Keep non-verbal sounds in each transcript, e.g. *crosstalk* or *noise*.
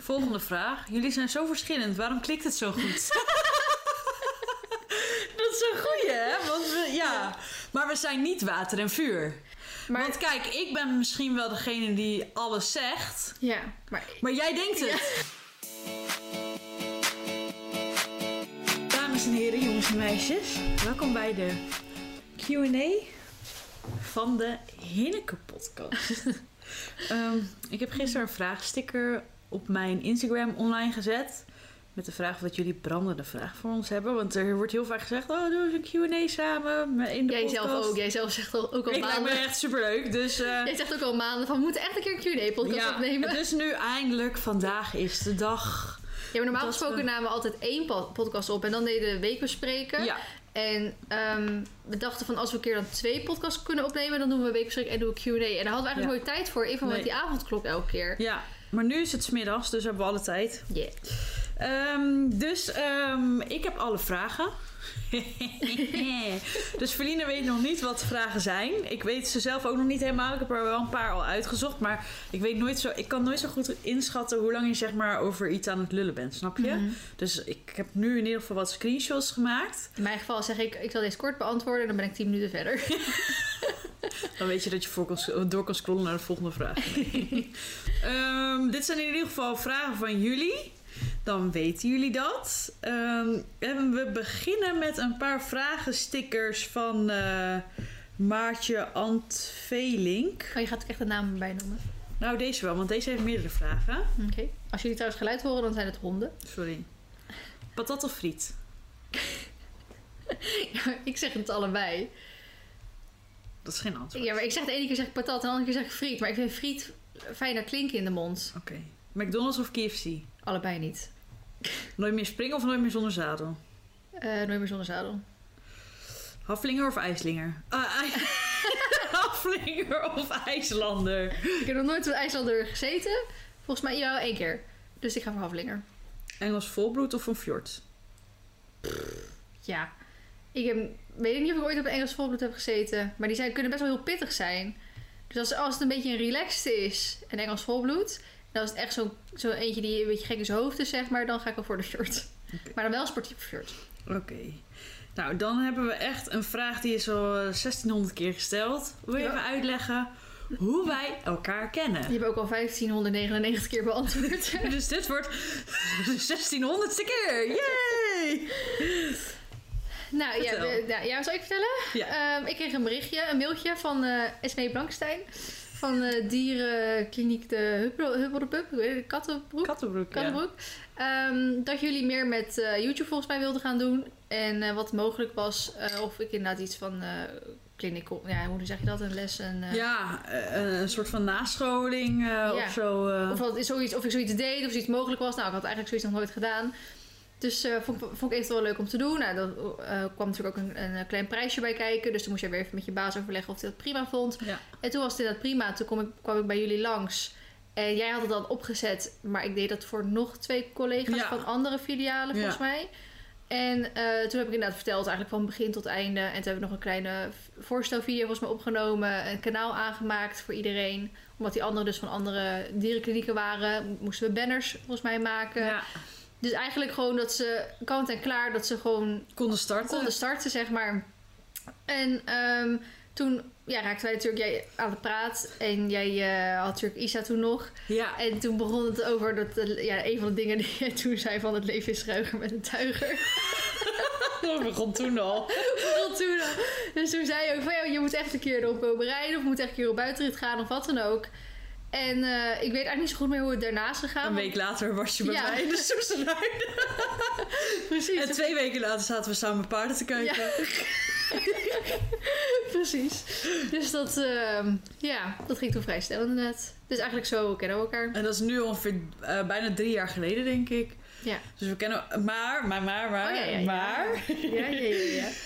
Volgende vraag. Jullie zijn zo verschillend. Waarom klikt het zo goed? *laughs* dat is een goeie, hè? Want we, ja. Maar we zijn niet water en vuur. Maar, Want kijk, ik ben misschien wel degene die alles zegt. ja, maar Maar jij denkt het. Dames en heren, jongens en meisjes. Welkom bij de Q&A van de Hinneke podcast. *laughs* Ehm, ik heb gisteren een vraagsticker op mijn Instagram online gezet. Met de vraag of dat jullie brandende vraag voor ons hebben. Want er wordt heel vaak gezegd, oh doe eens een Q&A samen in de jij podcast. zelf ook. Jij zelf zegt ook al Ik lijkt me maanden. echt superleuk. Dus, eh, Jij zegt ook al maanden van we moeten echt een keer een Q&A-podcast opnemen. dus nu eindelijk, vandaag is de dag. Ja, maar normaal gesproken we- namen we altijd één po- podcast op en dan deden we weekbespreken. Ja, En ehm, we dachten van als we een keer dan twee podcasts kunnen opnemen, dan doen we weekbespreken en doen we Q&A. En daar hadden we eigenlijk nooit tijd voor, even Nee. met die avondklok elke keer. ja, maar nu is het smiddags, dus hebben we alle tijd. Yeah. Ehm, dus ehm, ik heb alle vragen. *laughs* dus Feline weet nog niet wat de vragen zijn. Ik weet ze zelf ook nog niet helemaal. Ik heb er wel een paar al uitgezocht. Maar ik, weet nooit zo, ik kan nooit zo goed inschatten hoe lang je zeg maar, over iets aan het lullen bent. Snap je? Mhm. Dus ik heb nu in ieder geval wat screenshots gemaakt. In mijn geval zeg ik, ik zal deze kort beantwoorden en dan ben ik 10 minuten verder. *laughs* Dan weet je dat je voor kan, door kan scrollen naar de volgende vraag. *laughs* Ehm, dit zijn in ieder geval vragen van jullie. Dan weten jullie dat. Ehm, en we beginnen met een paar vragenstickers van eh, Maartje Antvelink. Oh, je gaat ook echt de naam bij noemen. Nou, deze wel, want deze heeft meerdere vragen. Oké. Als jullie trouwens geluid horen, dan zijn het honden. Sorry. Patat of friet? *laughs* ik zeg het allebei. Dat is geen antwoord. Ja, maar ik zeg de ene keer zeg ik patat en de andere keer zeg ik friet. Maar ik vind friet fijner klinken in de mond. Oké. McDonald's of KFC? Allebei niet. Nooit meer springen of nooit meer zonder zadel? Eh, nooit meer zonder zadel. Haflinger of IJslinger? Ei- *laughs* Haflinger of IJslander? Ik heb nog nooit op IJslander gezeten. Volgens mij jou één keer. Dus ik ga voor Havlinger. Engels volbloed of een fjord? Ja. Ik heb, weet ik niet of ik ooit op een Engels volbloed heb gezeten. Maar die zijn, kunnen best wel heel pittig zijn. Dus als, als het een beetje een relaxed is, een Engels volbloed. Dan is het echt zo'n zo eentje die een beetje gek in zijn hoofd is, zeg maar. Dan ga ik wel voor de short. Oké. Maar dan wel een sportief short. Oké. Nou, dan hebben we echt een vraag die is al 1600 keer gesteld. Wil je Ja. even uitleggen hoe wij elkaar Die kennen? hebben ook al 1599 keer beantwoord. *laughs* Dus dit wordt *laughs* de 1600ste keer. Yay! nou, ja, we- nou, ja, zal ik vertellen? Ja. Ehm, ik kreeg een berichtje, een mailtje van eh Esmee Blankstein. Van eh dierenkliniek de Huppel- Huppeldepup, Kattenbroek. Kattenbroek, ja. Kattenbroek. Ehm, dat jullie meer met eh, YouTube volgens mij wilden gaan doen. En eh, wat mogelijk was, of ik inderdaad iets van clinical, ja, hoe zeg je dat, een les, een, Ja, een soort van nascholing eh, of zo. of, wat, zoiets, of ik zoiets deed, of iets mogelijk was. Nou, ik had eigenlijk zoiets nog nooit gedaan. Dus eh, vond, ik- vond ik even wel leuk om te doen. Nou, daar eh, kwam natuurlijk ook een, een klein prijsje bij kijken. Dus toen moest je weer even met je baas overleggen of hij dat prima vond. ja. En toen was het inderdaad prima. Toen kwam ik, kwam ik bij jullie langs. En jij had het dan opgezet, maar ik deed dat voor nog twee collega's Ja. van andere filialen, volgens Ja. mij. En eh, toen heb ik inderdaad verteld, eigenlijk van begin tot einde. En toen hebben we nog een kleine voorstelvideo volgens mij opgenomen. Een kanaal aangemaakt voor iedereen. Omdat die anderen dus van andere dierenklinieken waren, moesten we banners volgens mij maken. ja, Dus eigenlijk gewoon dat ze kant en klaar, dat ze gewoon konden starten. konden starten, zeg maar. En ehm, toen ja, raakten wij natuurlijk jij aan de praat. En jij eh, had natuurlijk Isa toen nog. Ja, En toen begon het over dat eh, ja, een van de dingen die jij toen zei van het leven is ruiger met een tuiger. *laughs* dat begon toen al. *laughs* Begon toen al. Dus toen zei je ook van ja, je moet echt een keer erop komen rijden. Of moet echt een keer op buitenrit gaan of wat dan ook. En eh, ik weet eigenlijk niet zo goed meer hoe het daarna is gegaan. Een want- week later was je bij Ja. mij in de. *laughs* Precies. En twee weken later zaten we samen paarden te kijken. *laughs* Precies. Dus dat, ehm, ja, dat ging toen vrij snel inderdaad. Dus eigenlijk zo kennen we elkaar. En dat is nu ongeveer eh, bijna drie jaar geleden, denk ik. Ja. Dus we kennen... Maar, maar, maar, maar, Oh, ja, ja, ja. maar... Ja, ja, ja, ja. *laughs*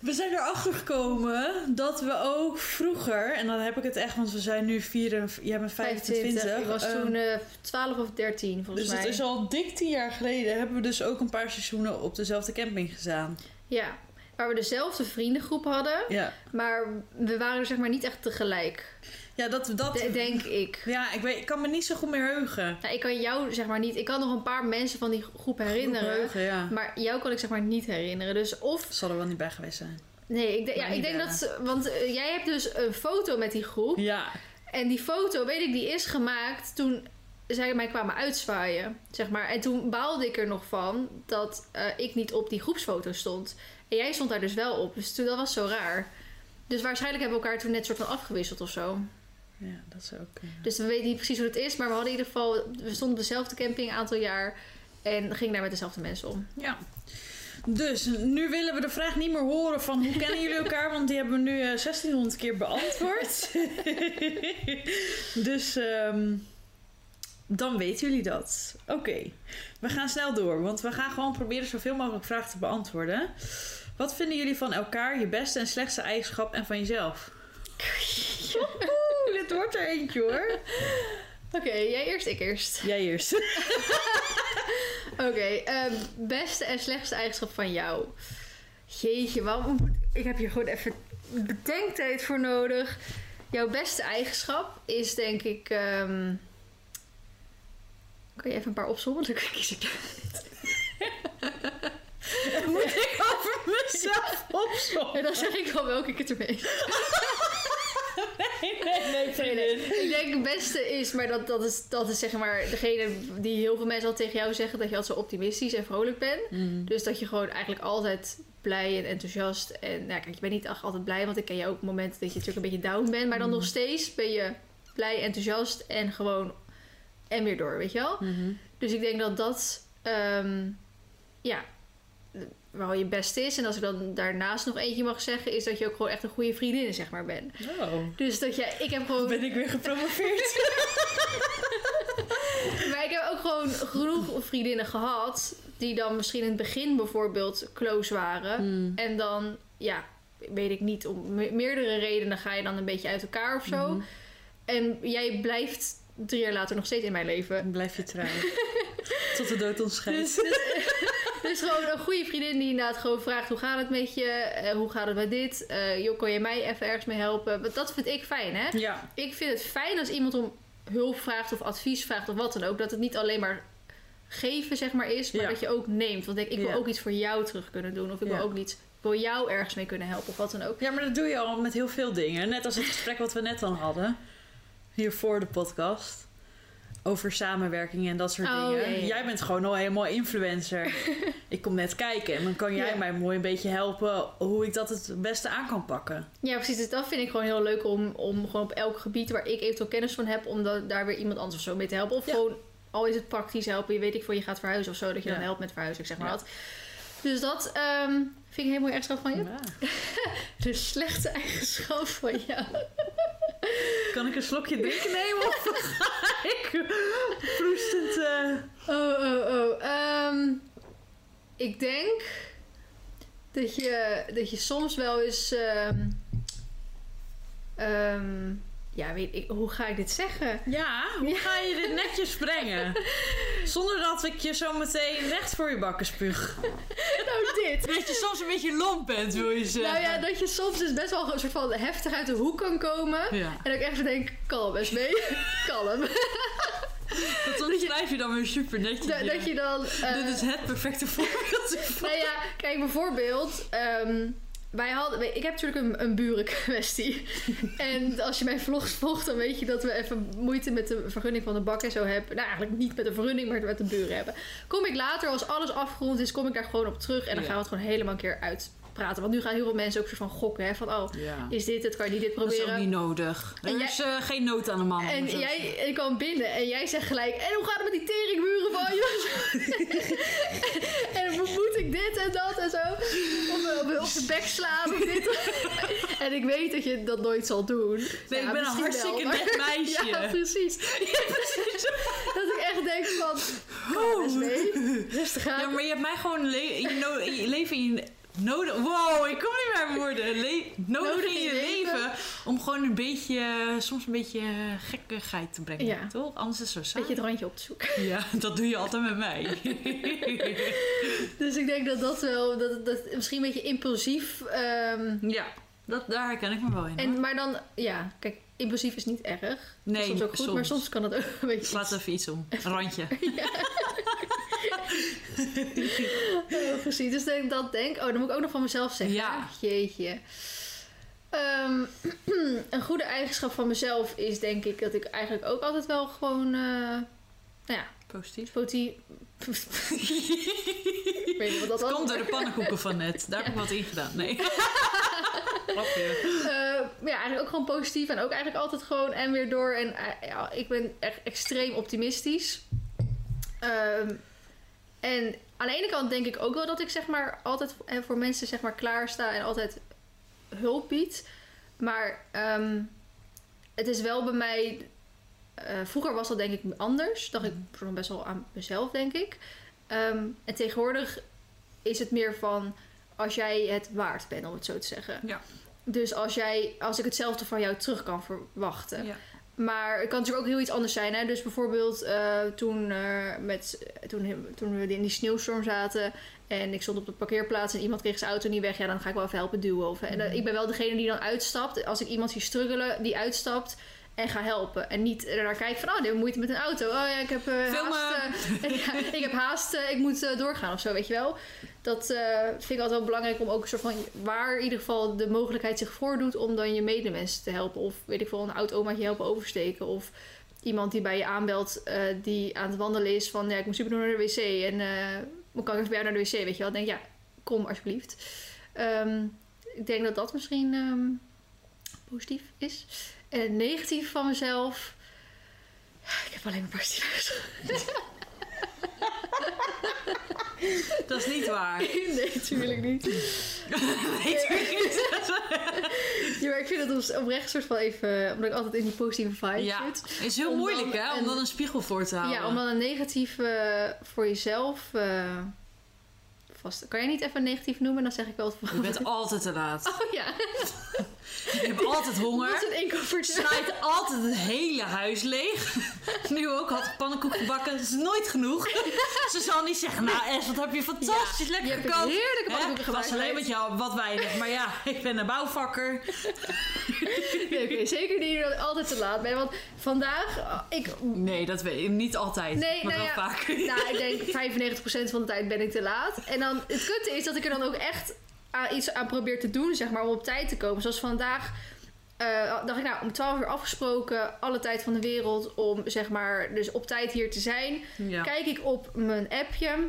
We zijn erachter gekomen dat we ook vroeger... En dan heb ik het echt, want we zijn nu 4, jij bent 25. Ik was ehm, toen eh 12 of 13 volgens dus mij. het is al dik tien jaar geleden. Hebben we dus ook een paar seizoenen op dezelfde camping gedaan. Ja. waar we dezelfde vriendengroep hadden. Ja, Maar we waren er zeg maar niet echt tegelijk. Ja dat... dat De- denk ik. ja, ik, weet, ik kan me niet zo goed meer heugen. Nou, ik kan jou zeg maar niet... Ik kan nog een paar mensen van die groep herinneren. Heugen, ja. Maar jou kan ik zeg maar niet herinneren. Dus of... Zal er wel niet bij geweest zijn. Nee, ik, denk ja, ik denk dat... Want eh, jij hebt dus een foto met die groep. Ja. En die foto, weet ik, die is gemaakt toen zij mij kwamen uitzwaaien. Zeg maar. En toen baalde ik er nog van dat eh, ik niet op die groepsfoto stond. En jij stond daar dus wel op. Dus toen, dat was zo raar. Dus waarschijnlijk hebben we elkaar toen net soort van afgewisseld of zo. Ja, dat zou ook. Dus we weten niet precies hoe het is. Maar we hadden in ieder geval... We stonden op dezelfde camping een aantal jaar. En gingen daar met dezelfde mensen om. Ja. Dus nu willen we de vraag niet meer horen van hoe kennen jullie elkaar, want die hebben we nu eh, 1600 keer beantwoord. *laughs* dus ehm, dan weten jullie dat. Oké, we gaan snel door, want we gaan gewoon proberen zoveel mogelijk vragen te beantwoorden. Wat vinden jullie van elkaar, je beste en slechtste eigenschap en van jezelf? *laughs* Dit wordt er eentje hoor. *laughs* Oké, jij eerst, ik eerst. Jij eerst. *laughs* Oké, ehm, beste en slechtste eigenschap van jou. Jeetje, wat moet... Ik heb hier gewoon even bedenktijd voor nodig. Jouw beste eigenschap is denk ik... ehm, Kan je even een paar opzommen? Dan kies ik eruit. *laughs* Moet ik over mezelf opzommen? En dan zeg ik wel welke ik het ermee *laughs* Nee, nee, nee, vriendin. Ik denk het beste is, maar dat, dat, is, dat is zeg maar degene die heel veel mensen al tegen jou zeggen, dat je altijd zo optimistisch en vrolijk bent. Dus dat je gewoon eigenlijk altijd blij en enthousiast. En nou, kijk, je bent niet altijd blij, want ik ken je ook momenten dat je natuurlijk een beetje down bent. Maar dan nog steeds ben je blij, enthousiast en gewoon en weer door, weet je wel? Mhm. Dus ik denk dat dat, ehm, ja, wel je best is. En als ik dan daarnaast nog eentje mag zeggen, is dat je ook gewoon echt een goede vriendin, zeg maar, bent. Oh. Dus dat je, ik heb gewoon... Ben ik weer gepromoveerd? *laughs* Maar ik heb ook gewoon genoeg vriendinnen gehad. Die dan misschien in het begin bijvoorbeeld close waren. Hmm. En dan, ja, weet ik niet. Om me- meerdere redenen ga je dan een beetje uit elkaar of zo. Mhm. En jij blijft drie jaar later nog steeds in mijn leven. Dan blijf je trouwen. Tot de dood ons scheidt. Dus, dus, dus gewoon een goede vriendin die inderdaad gewoon vraagt: hoe gaat het met je? Eh, hoe gaat het met dit? Eh joh, kon je mij even ergens mee helpen? Want dat vind ik fijn, hè? Ja. Ik vind het fijn als iemand om hulp vraagt of advies vraagt of wat dan ook. Dat het niet alleen maar geven, zeg maar, is, maar Ja. dat je ook neemt. Want ik, ik wil Ja. ook iets voor jou terug kunnen doen. Of ik Ja. wil ook iets, wil jou ergens mee kunnen helpen of wat dan ook. ja, maar dat doe je al met heel veel dingen. Net als het gesprek wat we net dan hadden. Hier voor de podcast. Over samenwerking en dat soort Oh, dingen. Jij bent gewoon al helemaal influencer. *laughs* ik kom net kijken en dan kan jij Ja. mij mooi een beetje helpen hoe ik dat het beste aan kan pakken. Ja, precies. Dus dat vind ik gewoon heel leuk om, om gewoon op elk gebied waar ik eventueel kennis van heb, om da- daar weer iemand anders of zo mee te helpen. Of Ja. gewoon, al is het praktisch helpen, je weet ik voor je gaat verhuizen of zo, dat je dan helpt met verhuizen, ik zeg maar wat. Dus dat ehm, vind ik heel mooi eigenschap van je. Ja. *laughs* De slechte eigenschap van jou. *laughs* Kan ik een slokje drinken nemen of *laughs* ga ik proestend... eh, Oh, oh, oh. Ehm, ik denk dat je, dat je soms wel eens. ehm, ja, weet ik, hoe ga ik dit zeggen? Ja, hoe ga je dit netjes brengen? Zonder dat ik je zo meteen recht voor je bakken spuug. Nou, dit. Dat je soms een beetje lomp bent, wil je zeggen. Nou ja, dat je soms dus best wel een soort van heftig uit de hoek kan komen. Ja. En ik echt denk, kalm eens mee. *laughs* kalm. Dat omschrijf je dan weer super netjes. Dat, je dan... eh, Dit is het perfecte voorbeeld. *laughs* Nou ja, kijk bijvoorbeeld. ehm, wij hadden, ik heb natuurlijk een, een burenkwestie. *laughs* en als je mijn vlogs volgt, dan weet je dat we even moeite met de vergunning van de bak en zo hebben. Nou, eigenlijk niet met de vergunning, maar met de buren hebben. Kom ik later, als alles afgerond is, kom ik daar gewoon op terug. En dan Ja. gaan we het gewoon helemaal een keer uitpraten. Want nu gaan heel veel mensen ook soort van gokken. Hè, van, oh, Ja. is dit het? Kan je niet dit Dat is proberen? ook niet nodig. En Er jij- is eh, geen nood aan de man. En zo jij ik kwam binnen en jij zegt gelijk: En hoe gaat het met die teringmuren van je? *laughs* en hoe moet ik dit en dat en zo? Of eh, op, op de bek slaan of dit. *laughs* en ik weet dat je dat nooit zal doen. Nee, Ja, ik ben een hartstikke wel, net maar- meisje. *laughs* ja, precies. dat ik echt denk van, eens mee. Rustig aan. Ja, maar je hebt mij gewoon le- je, je leven in nodig... Wow, ik kom niet meer aan woorden. Le- nodig, Nodig in je leven. om gewoon een beetje... Soms een beetje gekkigheid te brengen, Ja. toch? Anders is het zo saai. Beetje het randje op te zoeken. Ja, dat doe je altijd met mij. *laughs* Dus ik denk dat dat wel, dat, dat misschien een beetje impulsief. ehm, ja, dat, daar herken ik me wel in. hoor. en, maar dan, ja, kijk, impulsief is niet erg. Dat nee, soms ook goed, maar soms kan het ook een beetje. Slaat even iets om. Een randje. *laughs* Oh, precies. Dus denk, dat denk Oh, dan moet ik ook nog van mezelf zeggen. Ja. Jeetje. Ehm, *clears throat* een goede eigenschap van mezelf is denk ik dat ik eigenlijk ook altijd wel gewoon. eh, nou ja, Positief. spoti. *laughs* ik weet niet wat dat was. komt door de pannenkoeken van net. Daar heb ik wat in gedaan. Nee. *laughs* Grapje. Eh, maar ja, eigenlijk ook gewoon positief en ook eigenlijk altijd gewoon en weer door. En eh, ja, ik ben echt extreem optimistisch. Ehm, en aan de ene kant denk ik ook wel dat ik zeg maar altijd eh, voor mensen zeg maar klaarsta en altijd hulp bied. Maar ehm, het is wel bij mij. vroeger was dat denk ik anders. Dacht ik best wel aan mezelf, denk ik. Ehm, en tegenwoordig is het meer van als jij het waard bent, om het zo te zeggen. Ja. Dus als, jij, als ik hetzelfde van jou terug kan verwachten. Ja. Maar het kan natuurlijk ook heel iets anders zijn. Hè? Dus bijvoorbeeld eh, toen, eh, met, toen, toen we in die sneeuwstorm zaten... en ik stond op de parkeerplaats en iemand kreeg zijn auto niet weg... ja, dan ga ik wel even helpen duwen. Of, en, eh, ik ben wel degene die dan uitstapt. Als ik iemand zie struggelen, die uitstapt... En ga helpen. En niet ernaar kijken van, oh, die hebben moeite met een auto. Oh ja, ik heb haast. *laughs* ja, ik heb haast, ik moet doorgaan of zo, weet je wel. Dat eh, vind ik altijd wel belangrijk om ook een soort van... waar in ieder geval de mogelijkheid zich voordoet... om dan je medemensen te helpen. Of weet ik veel, een oud omaatje helpen oversteken. Of iemand die bij je aanbelt... eh, die aan het wandelen is van... ja, ik moet super naar de wc. En uh, kan ik even bij jou naar de wc, weet je wel. Denk ja, kom alsjeblieft. Ehm, ik denk dat dat misschien ehm, positief is. En negatief van mezelf... Ik heb alleen maar positief *laughs* *laughs* *laughs* Dat is niet waar. Nee, natuurlijk niet. Nee, tuurlijk niet. *laughs* *laughs* Ja, maar ik vind het op- oprecht soort van even... Omdat ik altijd in die positieve vibe Ja, zit. het is heel moeilijk hè, om dan een spiegel voor te houden. Ja, om dan een negatieve eh, voor jezelf eh, vast... Kan jij niet even negatief noemen? Dan zeg ik wel het Je bent altijd te laat. Oh ja, Je hebt altijd honger. dat is een. Snijdt altijd het hele huis leeg. *laughs* Nu ook had ik pannenkoek gebakken. Dat is nooit genoeg. Ze zal niet zeggen, nou Es, wat heb je fantastisch Je lekker gekookt. heerlijke pannenkoeken Het gemaakt. was alleen met jou wat weinig. Maar ja, ik ben een bouwvakker. *laughs* Nee, zeker niet dat ik altijd te laat ben. Want vandaag... oh, ik, Nee, dat weet ik niet altijd. Nee, maar nou wel ja, vaak. Nou, ik *laughs* denk 95% van de tijd ben ik te laat. En dan het kutte is dat ik er dan ook echt aan, iets aan probeer te doen, zeg maar, om op tijd te komen. Zoals vandaag eh, dacht ik, nou, om 12 uur afgesproken, alle tijd van de wereld, om zeg maar, dus op tijd hier te zijn. Ja. Kijk ik op mijn appje.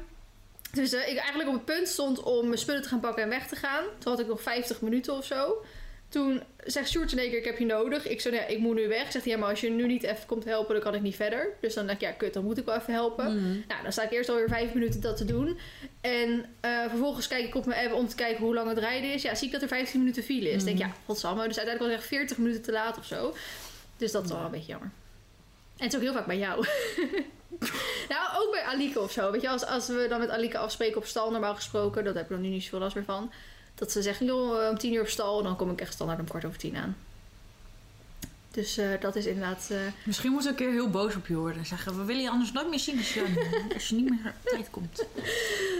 Dus eh, ik eigenlijk op het punt stond om mijn spullen te gaan pakken en weg te gaan. Toen had ik nog 50 minuten of zo. Toen zegt Sjoerd in één keer, ik heb je nodig. Ik zei, ja, ik moet nu weg. Zegt hij, ja, maar als je nu niet even komt helpen, dan kan ik niet verder. Dus dan denk ik, ja, kut, dan moet ik wel even helpen. Mhm. Nou, dan sta ik eerst alweer vijf minuten dat te doen. En eh, vervolgens kijk ik op mijn app om te kijken hoe lang het rijden is. Ja, zie ik dat er 15 minuten file is. Mhm. denk ik, ja, godsamme. Dus uiteindelijk was ik echt 40 minuten te laat of zo. Dus dat is wel een beetje jammer. En het is ook heel vaak bij jou. *laughs* nou, ook bij Alike of zo. Weet je, als, als we dan met Alike afspreken op stal, normaal gesproken, dat heb ik dan nu niet zoveel last meer van. Dat ze zeggen, joh, om tien uur op stal, dan kom ik echt standaard om kwart over tien aan. Dus eh, dat is inderdaad. eh, Misschien moet ik een keer heel boos op je worden. En zeggen, we willen je anders nooit meer zien als je, *laughs* als je niet meer op tijd komt.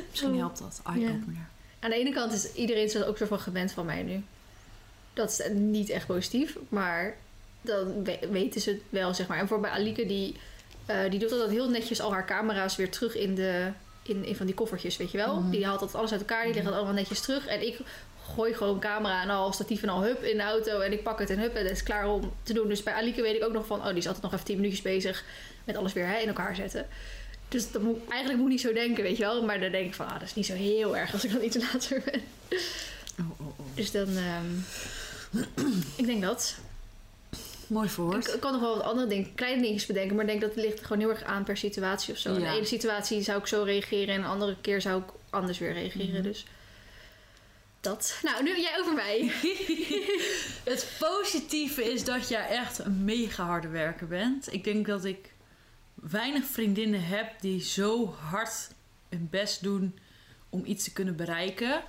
Misschien helpt dat. Eye-opener. Aan de ene kant is iedereen zich ook zo van gewend van mij nu. Dat is niet echt positief, maar dan we- weten ze het wel, zeg maar. En voor bij Alike, die, eh, die doet altijd heel netjes al haar camera's weer terug in, de, in, in van die koffertjes, weet je wel. Mhm. Die haalt dat alles uit elkaar, die legt het allemaal netjes terug. En ik gooi gewoon camera en al statief en al hup in de auto en ik pak het en hup en het is klaar om te doen. Dus bij Alike weet ik ook nog van, oh, die is altijd nog even 10 minuutjes bezig met alles weer hè, in elkaar zetten. Dus dat moet, eigenlijk moet ik niet zo denken, weet je wel. Maar dan denk ik van, ah, dat is niet zo heel erg als ik dan iets later ben. Oh, oh, oh. Dus dan, ehm, ik denk dat. Mooi Ik, verwoord. ik kan nog wel wat andere dingen, kleine dingetjes bedenken. Maar ik denk dat het ligt gewoon heel erg aan per situatie of zo. In de ene situatie zou ik zo reageren en de andere keer zou ik anders weer reageren. Mhm. Dus dat. Nou, nu jij over mij. *laughs* Het positieve is dat jij echt een mega harde werker bent. Ik denk dat ik weinig vriendinnen heb die zo hard hun best doen om iets te kunnen bereiken.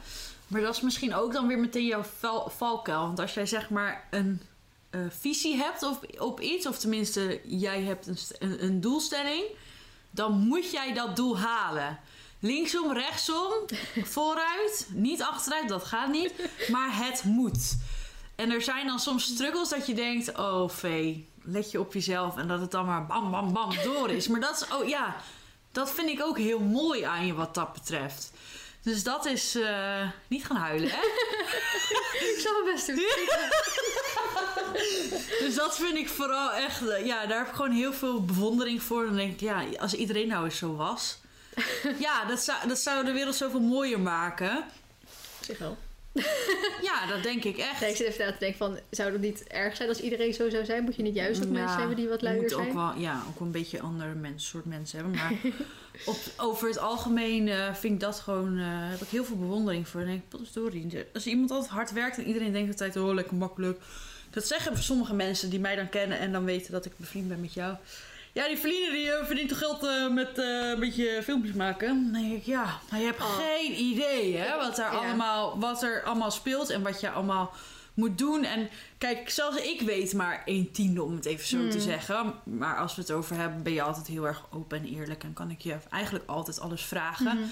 Maar dat is misschien ook dan weer meteen jouw val- valkuil. Want als jij zeg maar een eh, visie hebt op, op iets, of tenminste jij hebt een, een doelstelling, dan moet jij dat doel halen. Linksom, rechtsom, *laughs* vooruit, niet achteruit, dat gaat niet. Maar het moet. En er zijn dan soms struggles dat je denkt: oh vee, let je op jezelf en dat het dan maar bam, bam, bam door is. Maar dat is, oh ja, dat vind ik ook heel mooi aan je wat dat betreft. Dus dat is eh, niet gaan huilen, hè? *laughs* Ik zal mijn best doen. *laughs* Dus dat vind ik vooral echt, eh, ja, daar heb ik gewoon heel veel bewondering voor. Dan denk ik, ja, als iedereen nou eens zo was. *laughs* Ja, dat zou, dat zou de wereld zoveel mooier maken. Op zich wel. *laughs* Ja, dat denk ik echt. Ik zit even na te denken van, zou het niet erg zijn als iedereen zo zou zijn? Moet je niet juist ook mensen hebben die wat moet zijn? ook wel, ja, ook wel een beetje andere mens, soort mensen hebben. Maar *laughs* op, over het algemeen eh, vind ik dat gewoon, eh, heb ik heel veel bewondering voor. Dan denk ik. Als iemand altijd hard werkt en iedereen denkt altijd, oh, lekker makkelijk. Dat zeggen sommige mensen die mij dan kennen en dan weten dat ik bevriend ben met jou. Ja, die verdienen die eh, verdient toch geld eh, met eh, een beetje filmpjes maken? Dan denk ik, ja, maar je hebt Oh. geen idee hè, wat, er Ja. allemaal, wat er allemaal speelt en wat je allemaal moet doen. En kijk, zelfs ik weet maar een tiende om het even zo te Hmm. zeggen. Maar als we het over hebben, ben je altijd heel erg open en eerlijk. En kan ik je eigenlijk altijd alles vragen. Mhm.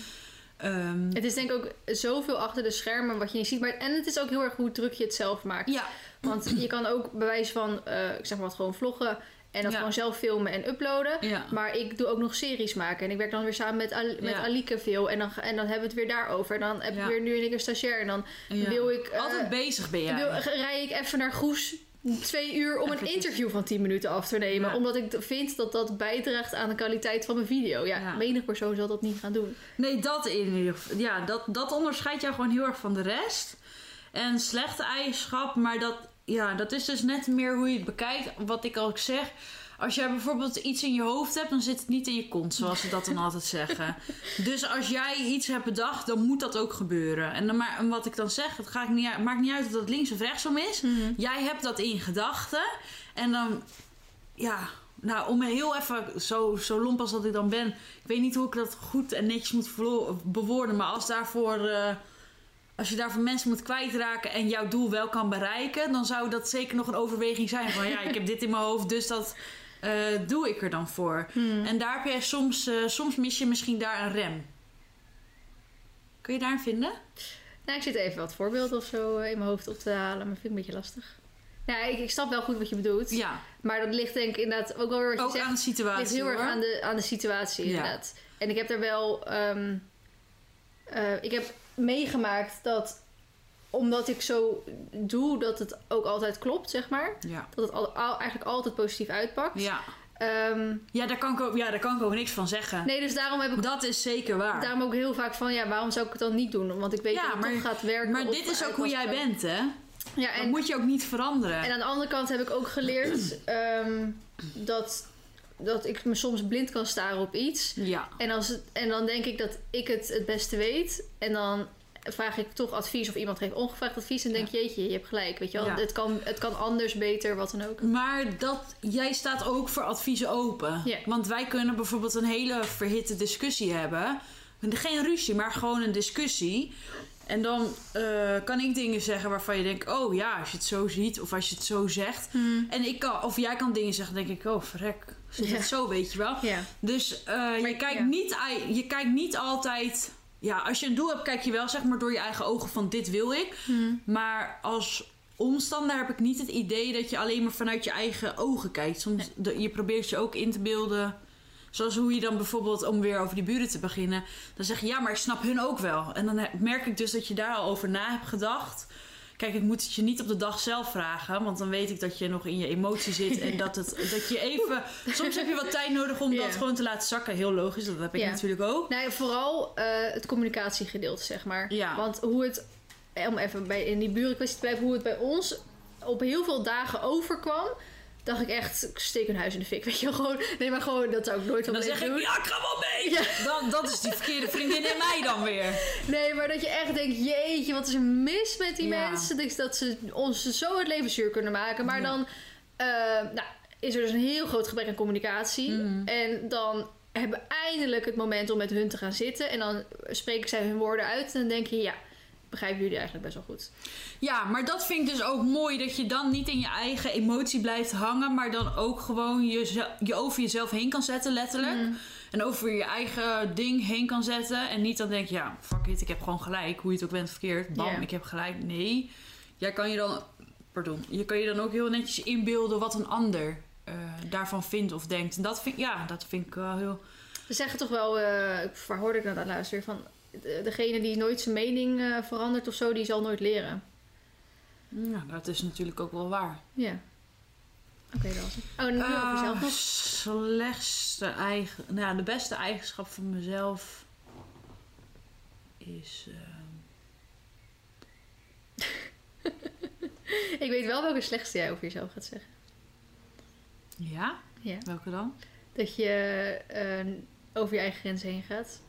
Ehm, Het is denk ik ook zoveel achter de schermen wat je niet ziet. Maar, en het is ook heel erg hoe druk je het zelf maakt. ja, Want je kan ook bewijs van, eh, ik zeg maar wat, gewoon vloggen. En dat Ja. gewoon zelf filmen en uploaden. ja. Maar ik doe ook nog series maken. En ik werk dan weer samen met, Al- met Ja. Alike veel. En dan, en dan hebben we het weer daarover. En dan heb ik weer nu en ik een stagiair. En dan wil ik... eh, altijd bezig ben jij. wil, rij ik even naar Goes twee uur om een interview van 10 minuten af te nemen. Ja. Omdat ik vind dat dat bijdraagt aan de kwaliteit van mijn video. Ja, Ja. menig persoon zal dat niet gaan doen. Nee, dat in ieder geval. Ja, dat, dat onderscheidt jou gewoon heel erg van de rest. En slechte eigenschap, maar dat, ja, dat is dus net meer hoe je het bekijkt. Wat ik al zeg. Als jij bijvoorbeeld iets in je hoofd hebt, dan zit het niet in je kont, zoals ze dat dan *laughs* altijd zeggen. Dus als jij iets hebt bedacht, dan moet dat ook gebeuren. En, dan, maar, en wat ik dan zeg, het gaat niet, uit- maakt niet uit of dat links of rechtsom is. Jij hebt dat in gedachten. En dan, ja, nou, om heel even, zo, zo lomp als dat ik dan ben. Ik weet niet hoe ik dat goed en netjes moet bewoorden. Maar als, daarvoor, eh, als je daarvoor mensen moet kwijtraken en jouw doel wel kan bereiken. dan zou dat zeker nog een overweging zijn. Van ja, ik heb dit in mijn hoofd, dus dat eh, doe ik er dan voor. En daar heb je soms, eh, soms mis je misschien daar een rem. Kun je daar een vinden? Nou, ik zit even wat voorbeelden of zo eh, in mijn hoofd op te halen. Maar vind ik een beetje lastig. Ja, ik, ik snap wel goed wat je bedoelt. Ja, Maar dat ligt denk ik inderdaad ook wel weer wat je ook zegt. aan de situatie. ligt heel erg aan de, aan de situatie, Ja. inderdaad. En ik heb er wel... ehm, eh, ik heb meegemaakt dat... Omdat ik zo doe, dat het ook altijd klopt, zeg maar. Ja. Dat het al, al- eigenlijk altijd positief uitpakt. Ja. Ehm, Ja, daar kan ik ook, ja, daar kan ik ook niks van zeggen. nee, dus daarom heb ik Dat is zeker waar. daarom ook heel vaak van... Ja, waarom zou ik het dan niet doen? Want ik weet Ja, dat het maar- toch gaat werken. Maar dit is ook hoe jij bent, hè? Ja, Dat en, moet je ook niet veranderen. en aan de andere kant heb ik ook geleerd... ehm, dat, dat ik me soms blind kan staren op iets... ja. En, als het, en dan denk ik dat ik het het beste weet. En dan vraag ik toch advies of iemand geeft ongevraagd advies. En denk je, jeetje, je hebt gelijk. Weet je wel? Ja. Het, kan, het kan anders, beter, wat dan ook. Maar dat, jij staat ook voor adviezen open. Ja. Want wij kunnen bijvoorbeeld een hele verhitte discussie hebben. Geen ruzie, maar gewoon een discussie. En dan eh, kan ik dingen zeggen waarvan je denkt... oh ja, als je het zo ziet of als je het zo zegt. En ik kan, of jij kan dingen zeggen, denk ik... oh, verrek, zit Ja. het zo, weet je wel. Ja. Dus eh, je, kijkt ja. niet, je kijkt niet altijd... Ja, als je een doel hebt, kijk je wel zeg maar door je eigen ogen van dit wil ik. Maar als omstander heb ik niet het idee dat je alleen maar vanuit je eigen ogen kijkt. Soms de- je probeert je ook in te beelden. Zoals hoe je dan bijvoorbeeld, om weer over die buren te beginnen, dan zeg je ja, maar ik snap hun ook wel. En dan merk ik dus dat je daar al over na hebt gedacht. Kijk, ik moet het je niet op de dag zelf vragen, want dan weet ik dat je nog in je emotie zit en dat, het, *laughs* dat je even. Soms heb je wat tijd nodig om dat gewoon te laten zakken. Heel logisch, dat heb ik natuurlijk ook. Nou, vooral eh, het communicatiegedeelte, zeg maar. Ja. Want hoe het, om even bij, in die burenkwestie te blijven, hoe het bij ons op heel veel dagen overkwam. Dacht ik echt, ik steek hun huis in de fik. *laughs* Weet je wel, gewoon. Nee, maar gewoon, dat zou ik nooit van Dan mijn zeg ik, doen. ja, ik ga wel mee. Ja. Dan, dat is die verkeerde vriendin in mij dan weer. Nee, maar dat je echt denkt, jeetje, wat is er mis met die Ja. mensen? Dat, dat ze ons zo het leven zuur kunnen maken. Maar Ja. dan eh, nou, is er dus een heel groot gebrek aan communicatie. Mhm. En dan hebben we eindelijk het moment om met hun te gaan zitten. En dan spreken zij hun woorden uit. En dan denk je, ja, begrijpen jullie eigenlijk best wel goed. Ja, maar dat vind ik dus ook mooi dat je dan niet in je eigen emotie blijft hangen, maar dan ook gewoon je, je over jezelf heen kan zetten, letterlijk. Mm. En over je eigen ding heen kan zetten. En niet dan denk je, ja, fuck it, ik heb gewoon gelijk. Hoe je het ook bent verkeerd. Bam, ik heb gelijk. Nee. Jij kan je dan, pardon, je kan je dan ook heel netjes inbeelden wat een ander eh, daarvan vindt of denkt. En dat vind, ja, dat vind ik wel heel... Ze zeggen toch wel, eh waar hoorde ik nou dat laatst weer van... de- Degene die nooit zijn mening eh, verandert of zo, die zal nooit leren. Ja, dat is natuurlijk ook wel waar. Ja. Oké, dat was het. Oh, nu over Ah, jezelf nog. Slechtste eigen... Nou, de beste eigenschap van mezelf is... ehm, *laughs* Ik weet wel welke slechtste jij over jezelf gaat zeggen. ja? Ja. Welke dan? Dat je eh, over je eigen grenzen heen gaat.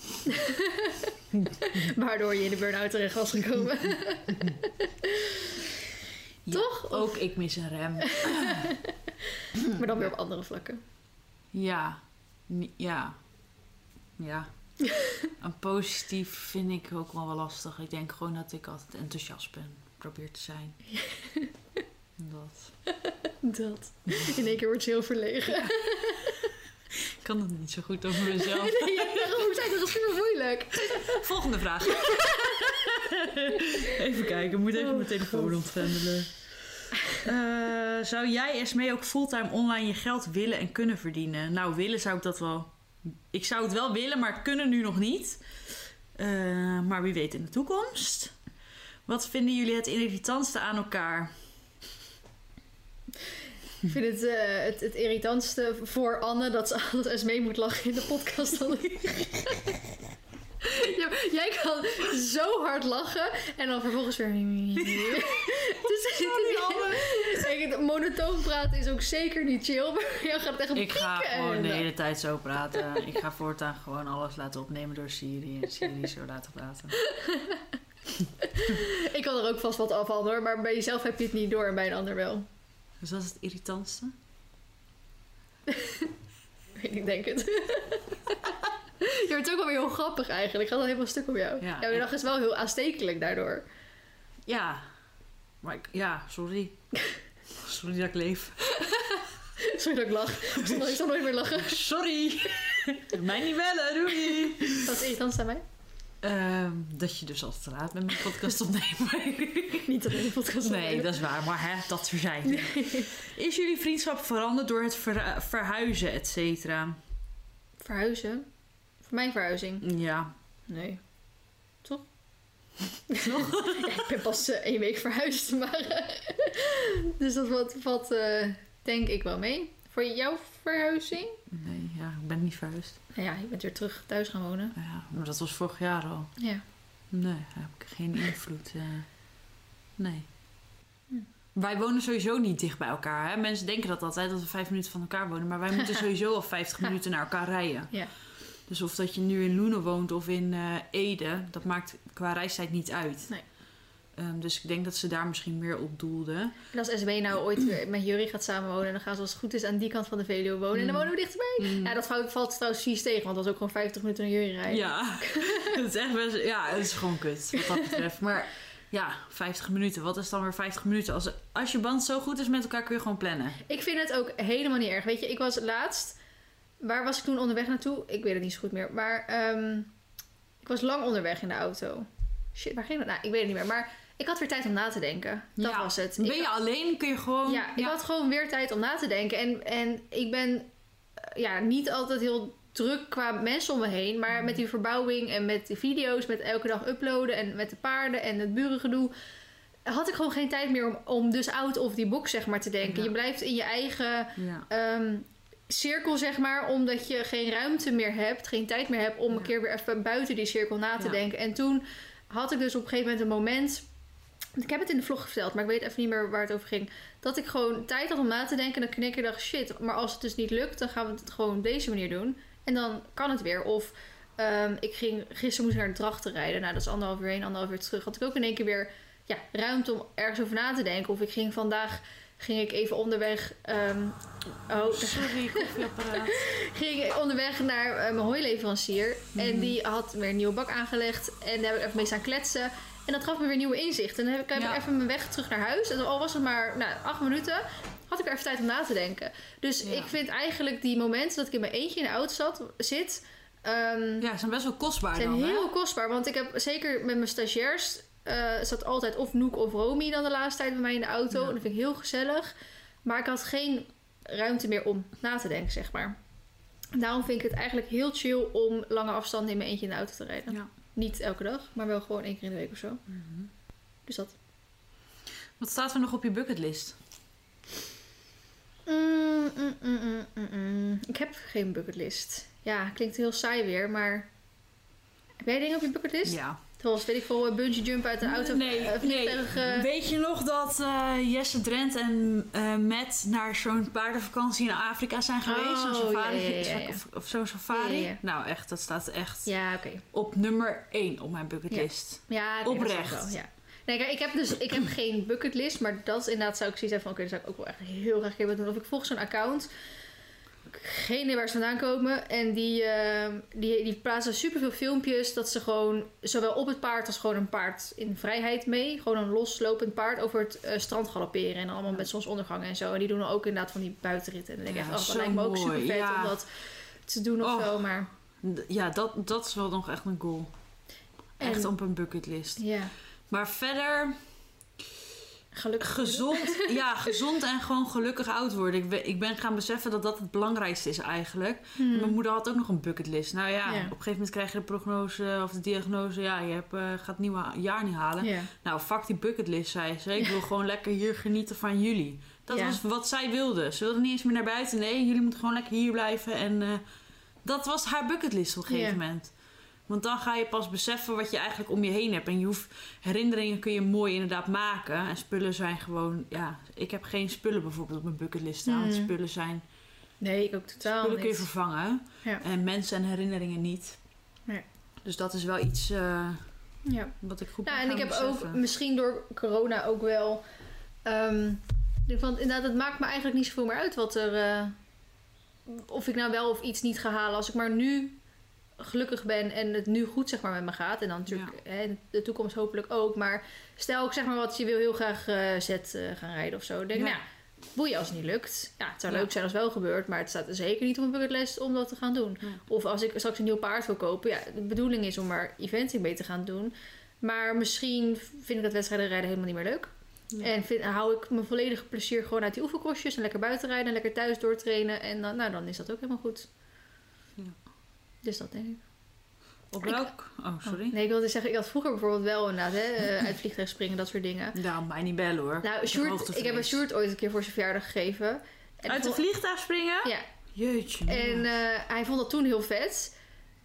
*laughs* Waardoor je in de burn-out terecht was gekomen. Ja, Toch? Ook ik mis een rem. *laughs* maar dan weer op andere vlakken. Ja. Ja. Ja. *laughs* Een positief vind ik ook wel wel lastig. Ik denk gewoon dat ik altijd enthousiast ben. Probeer te zijn. Dat. Dat. In één keer wordt ze heel verlegen. Ik kan het niet zo goed over *laughs* mezelf. nee, daarom zei dat is super moeilijk. *laughs* Volgende vraag. *laughs* even kijken, ik moet even mijn telefoon ontvendelen. Eh, zou jij Esmee ook fulltime online je geld willen en kunnen verdienen? Nou, willen zou ik dat wel. Ik zou het wel willen, maar kunnen nu nog niet. Eh, maar wie weet in de toekomst. Wat vinden jullie het irritantste aan elkaar? Ik vind het, eh, het, het irritantste voor Anne dat ze eens mee moet lachen in de podcast. Dan jij kan zo hard lachen en dan vervolgens weer. *laughs* dus, Kijk, monotoon praten is ook zeker niet chill, maar jij gaat echt Ik ga gewoon de hele tijd zo praten. Ik ga voortaan gewoon alles laten opnemen door Siri. En Siri zo laten praten. *laughs* Ik kan er ook vast wat af van hoor, maar bij jezelf heb je het niet door en bij een ander wel. Dus dat is het irritantste. *laughs* Ik denk het. *laughs* Je wordt ook wel weer heel grappig eigenlijk. Gaat al helemaal stuk op jou. Ja, Jouw ik- dag is wel heel aanstekelijk daardoor. Ja. Maar ik, ja, sorry. *laughs* Sorry dat ik leef. Sorry dat ik lach. Ik zal nooit- ik zal nooit meer lachen. Sorry. Mij niet bellen, doei. Wat is irritant aan mij? Ehm, dat je dus altijd te laat met mijn podcast *laughs* opnemen. Niet dat in de podcast nee, dat is waar. Maar hè, dat verzijde. Is jullie vriendschap veranderd door het ver- verhuizen, et cetera? Verhuizen? Voor mijn verhuizing? Ja. Nee. Toch? Nog? *laughs* ja, ik ben pas eh, één week verhuisd, maar... eh, dus dat valt, valt eh, denk ik wel mee. Voor jouw verhuizing? Nee, ja, ik ben niet verhuisd. Nou ja, je bent weer terug thuis gaan wonen. Ja, maar dat was vorig jaar al. Ja. Nee, daar heb ik geen invloed. eh. nee. Hm. Wij wonen sowieso niet dicht bij elkaar. Hè? Mensen denken dat altijd, dat we vijf minuten van elkaar wonen. Maar wij moeten *laughs* sowieso al 50 minuten naar elkaar rijden. Ja. Dus of dat je nu in Loenen woont of in eh, Ede, dat maakt qua reistijd niet uit. Nee. Ehm, dus ik denk dat ze daar misschien meer op doelden. En als SB nou ooit weer met Jury gaat samenwonen... dan gaan ze als het goed is aan die kant van de Veluwe wonen. En dan Mm. wonen we dichterbij. Ja, dat valt, valt trouwens vies tegen. Want dat is ook gewoon 50 minuten naar Jury rijden. Ja, *laughs* het is echt best, ja, het is gewoon kut wat dat betreft. Maar ja, 50 minuten, wat is dan weer 50 minuten? Als, als je band zo goed is met elkaar, kun je gewoon plannen. Ik vind het ook helemaal niet erg. Weet je, ik was laatst... Waar was ik toen onderweg naartoe? Ik weet het niet zo goed meer. Maar ehm, ik was lang onderweg in de auto. Shit, waar ging dat? Nou, ik weet het niet meer. Maar ik had weer tijd om na te denken. Dat Ja. was het. Ben je alleen, kun je gewoon... Ja, ik had gewoon weer tijd om na te denken. En, en ik ben eh, ja, niet altijd heel druk qua mensen om me heen. Maar met die verbouwing en met die video's, met elke dag uploaden en met de paarden en het burengedoe. Had ik gewoon geen tijd meer om, om dus out of die box zeg maar te denken. Ja. Je blijft in je eigen Ja. ehm, cirkel zeg maar. Omdat je geen ruimte meer hebt, geen tijd meer hebt om Ja. een keer weer even buiten die cirkel na te denken. En toen had ik dus op een gegeven moment een moment... Ik heb het in de vlog verteld, maar ik weet even niet meer waar het over ging. Dat ik gewoon tijd had om na te denken. En dan knik ik dacht, shit, maar als het dus niet lukt, dan gaan we het gewoon op deze manier doen. En dan kan het weer. Of ehm, ik ging, gisteren moest ik naar de Drachten rijden. Nou, dat is anderhalf uur heen, anderhalf uur terug. Had ik ook in één keer weer ja, ruimte om ergens over na te denken. Of ik ging vandaag ging ik even onderweg. ehm, oh, Sorry, koffieapparaat. *laughs* ging ik onderweg naar eh, mijn hooileverancier. En Mhm. die had weer een nieuwe bak aangelegd. En daar heb ik even mee staan kletsen. En dat gaf me weer nieuwe inzichten. En dan heb ik, Ja. even mijn weg terug naar huis. En al was het maar nou, acht minuten, had ik er even tijd om na te denken. Dus Ja. ik vind eigenlijk die momenten dat ik in mijn eentje in de auto zat, zit... ehm, Ja, zijn best wel kostbaar zijn dan, hè? heel kostbaar. Want ik heb zeker met mijn stagiairs... eh, zat altijd of Noek of Romy dan de laatste tijd bij mij in de auto. Ja. En dat vind ik heel gezellig. Maar ik had geen ruimte meer om na te denken, zeg maar. Daarom vind ik het eigenlijk heel chill om lange afstanden in mijn eentje in de auto te rijden. Ja. Niet elke dag, maar wel gewoon één keer in de week of zo. Mhm. Dus dat. Wat staat er nog op je bucketlist? Mm, mm, mm, mm, mm, mm. Ik heb geen bucketlist. Ja, klinkt heel saai weer, maar... Heb jij dingen op je bucketlist? Ja. Zoals, weet ik veel, bungee jump uit een auto. Nee, eh, nee. eh, Weet je nog dat eh, Jesse Drent en Matt naar zo'n paardenvakantie in Afrika zijn geweest? zo'n Oh, safari, ja, ja. Of, of zo'n safari? Nou, echt, dat staat echt op nummer 1 op mijn bucketlist. Ja, dat Oprecht. wel. Nee, kijk, ik heb dus ik heb geen bucketlist, maar dat is inderdaad zou ik zoiets hebben van, oké, dat zou ik ook wel echt heel graag willen doen. Of ik volg zo'n account, geen idee waar ze vandaan komen, en die, eh, die, die plaatsen superveel filmpjes dat ze gewoon, zowel op het paard als gewoon een paard in vrijheid mee, gewoon een loslopend paard over het eh, strand galopperen en allemaal met zonsondergang en zo. En die doen dan ook inderdaad van die buitenritten. En dan denk ik Ja, echt, oh, dat lijkt me ook mooi, super vet ja. om dat te doen of Oh. zo, maar Ja, dat, dat is wel nog echt een goal. Echt op een bucketlist. ja, Maar verder, gelukkig. gezond, ja, gezond en gewoon gelukkig oud worden. Ik ben, ik ben gaan beseffen dat dat het belangrijkste is eigenlijk. Hmm. Mijn moeder had ook nog een bucketlist. Nou ja, Ja. op een gegeven moment krijg je de prognose of de diagnose. Ja, je hebt, eh, gaat het nieuwe jaar niet halen. Ja. Nou, fuck die bucketlist, zei ze. Ik wil gewoon lekker hier genieten van jullie. Dat Ja. was wat zij wilde. Ze wilde niet eens meer naar buiten. Nee, jullie moeten gewoon lekker hier blijven. En eh, dat was haar bucketlist op een gegeven moment. Want dan ga je pas beseffen wat je eigenlijk om je heen hebt. En je hoeft, herinneringen kun je mooi inderdaad maken. En spullen zijn gewoon... Ja, ik heb geen spullen bijvoorbeeld op mijn bucketlist staan. Want Mhm. spullen zijn... Nee, ik ook totaal Spullen kun je niet. vervangen. Ja. En mensen en herinneringen niet. Nee. Dus dat is wel iets eh, Ja. wat ik goed ben en ik heb ook misschien door corona ook wel. ik vond inderdaad, het maakt me eigenlijk niet zoveel meer uit wat er. eh, of ik nou wel of iets niet ga halen. Als ik maar nu gelukkig ben en het nu goed zeg maar met me gaat. En dan natuurlijk hè, de toekomst hopelijk ook. Maar stel ik zeg maar wat, je wil heel graag eh zet eh, gaan rijden of zo. Denk Ja. nou, boeien als het niet lukt. Ja, het zou Ja. leuk zijn als het wel gebeurt. Maar het staat er zeker niet op mijn bucketlist om dat te gaan doen. Of als ik straks een nieuw paard wil kopen. Ja, de bedoeling is om er eventing mee te gaan doen. Maar misschien vind ik dat wedstrijden rijden helemaal niet meer leuk. Ja. En vind, hou ik mijn volledige plezier gewoon uit die oefenkostjes. En lekker buiten rijden en lekker thuis doortrainen. En dan, nou, dan is dat ook helemaal goed. Dus dat denk ik. Op ik- welk... Oh, sorry. Oh, nee, ik wilde zeggen, ik had vroeger bijvoorbeeld wel inderdaad, hè, eh, *laughs* uit vliegtuig springen, dat soort dingen. Nou, mij niet bellen hoor. Nou, Sjoerd, hoogtevrees. ik heb een Sjoerd ooit een keer voor zijn verjaardag gegeven. En Uit de ik vond- vliegtuig springen? Ja, Jeetje. en eh, hij vond dat toen heel vet. Hij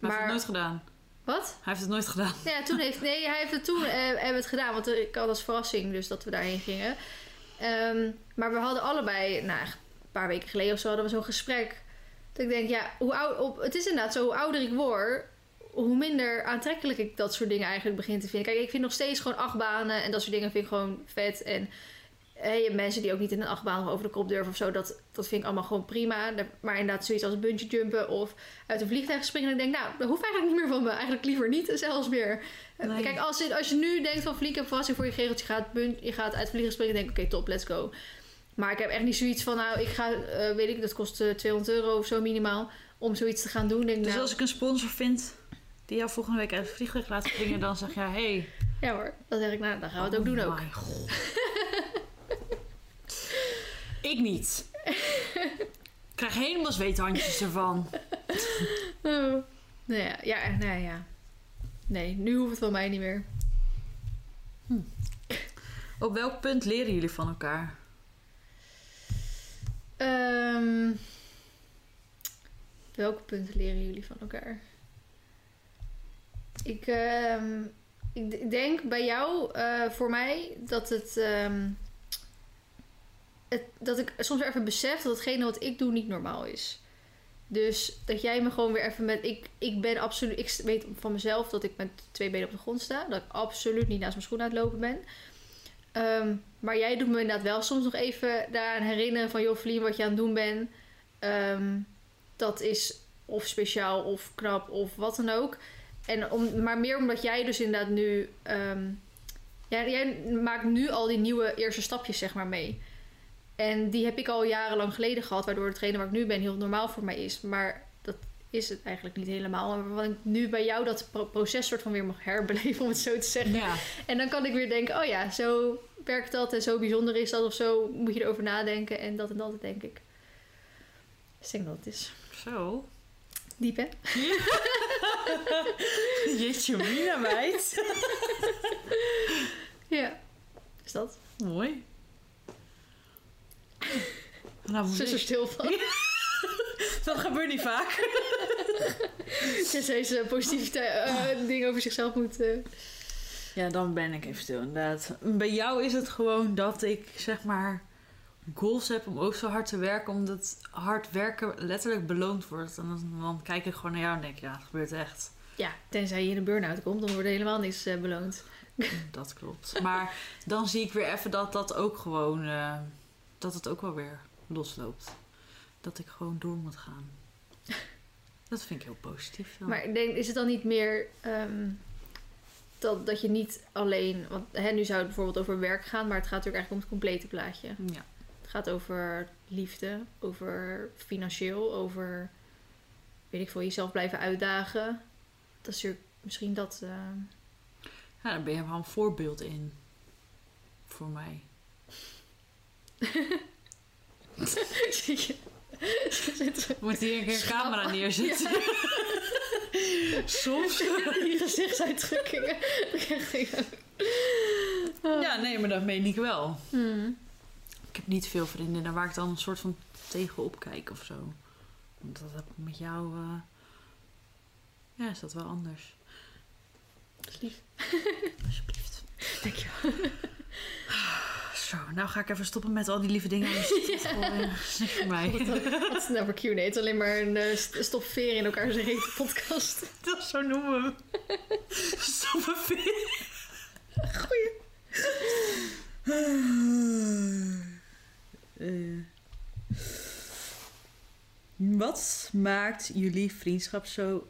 heeft maar- het nooit gedaan. Wat? Hij heeft het nooit gedaan. Ja, toen heeft, nee, hij heeft het toen eh, hebben we het gedaan. Want ik had als verrassing dus dat we daarheen gingen. Ehm, maar we hadden allebei, nou, een paar weken geleden of zo, hadden we zo'n gesprek. Dat ik denk, ja, hoe oud, op, het is inderdaad zo, hoe ouder ik word, hoe minder aantrekkelijk ik dat soort dingen eigenlijk begin te vinden. Kijk, ik vind nog steeds gewoon achtbanen en dat soort dingen vind ik gewoon vet. En eh, je hebt mensen die ook niet in een achtbaan over de kop durven of zo. Dat, dat vind ik allemaal gewoon prima. Maar inderdaad, zoiets als bungee jumpen of uit een vliegtuig springen. Denk ik, nou, dat hoeft eigenlijk niet meer van me. Eigenlijk liever niet, *laughs* zelfs meer. Eh, Nee. Kijk, als je, als je nu denkt van vliegen en verrassing voor je gegeltje gaat, je gaat uit vliegen springen, denk ik, oké, top, let's go. Maar ik heb echt niet zoiets van, nou, ik ga, eh, weet ik, dat kost eh, 200 euro of zo minimaal om zoiets te gaan doen. Denk, Dus nou, als ik een sponsor vind die jou volgende week uit het vliegtuig laat springen, dan zeg je, hey, Ja hoor, dan zeg ik, nou, dan gaan we het ook doen ook. Oh god. *laughs* ik niet. Ik krijg helemaal zweethandjes ervan. *laughs* Oh. Nou ja, ja, nou ja. Nee, nu hoeft het van mij niet meer. Op welk punt leren jullie van elkaar? Ehm, welke punten leren jullie van elkaar? Ik, ehm, ik denk bij jou, eh, voor mij, dat het, ehm, het. Dat ik soms even besef dat hetgene wat ik doe niet normaal is. Dus dat jij me gewoon weer even met. Ik, ik ben absoluut. Ik weet van mezelf dat ik met twee benen op de grond sta. Dat ik absoluut niet naast mijn schoen uitlopen ben. Ehm, maar jij doet me inderdaad wel soms nog even daaraan herinneren van... joh, Vlien, wat je aan het doen bent. Ehm, dat is of speciaal of knap of wat dan ook. En om, maar meer omdat jij dus inderdaad nu... ehm, ja, jij maakt nu al die nieuwe eerste stapjes zeg maar mee. En die heb ik al jarenlang geleden gehad... waardoor hetgene waar ik nu ben heel normaal voor mij is. Maar dat is het eigenlijk niet helemaal. Maar wat ik nu bij jou dat pro- proces soort van weer mag herbeleven... *laughs* om het zo te zeggen. Ja. En dan kan ik weer denken, oh ja, zo werkt dat en zo bijzonder is dat of zo moet je erover nadenken en dat en dat denk ik. Dus ik denk dat het is. Zo. Diep hè? *laughs* Jeetje, mina meid. *laughs* Ja. Is dat? Mooi. Nou, Ze is er stil van. *laughs* dat gebeurt niet vaak. Tenzij ze positieve eh, dingen over zichzelf moet... eh, Ja, dan ben ik even stil, inderdaad. Bij jou is het gewoon dat ik, zeg maar, goals heb om ook zo hard te werken. Omdat hard werken letterlijk beloond wordt. En dan, dan kijk ik gewoon naar jou en denk, ja, het gebeurt echt. Ja, tenzij je in een burn-out komt, dan wordt helemaal niks eh, beloond. *laughs* Dat klopt. Maar dan zie ik weer even dat dat ook gewoon, eh, dat het ook wel weer losloopt. Dat ik gewoon door moet gaan. *laughs* Dat vind ik heel positief. dan. Maar ik denk, is het dan niet meer ehm, dat, dat je niet alleen... Want hè, nu zou het bijvoorbeeld over werk gaan, maar het gaat natuurlijk eigenlijk om het complete plaatje. Ja. Het gaat over liefde, over financieel, over weet ik veel, jezelf blijven uitdagen. Dat is natuurlijk misschien dat. eh, ja, daar ben je wel een voorbeeld in. Voor mij. *laughs* *laughs* Moet hier een keer camera neerzetten? Soms. *laughs* Die gezichtsuitdrukkingen. *laughs* Ja, nee, maar dat meen ik wel. Hmm. Ik heb niet veel vriendinnen waar ik dan een soort van tegenop kijk of zo. Want dat heb ik met jou. eh, Ja, is dat wel anders. Lief. Alsjeblieft. *laughs* Dankjewel. Zo, nou ga ik even stoppen met al die lieve dingen. *laughs* Dat is niks voor mij. Wat is nou voor Q&A? Het is alleen maar een uh, in elkaar zijn hete podcast. *laughs* Dat zo noemen we. *laughs* Stoppen Goeie. Eh. wat maakt jullie vriendschap zo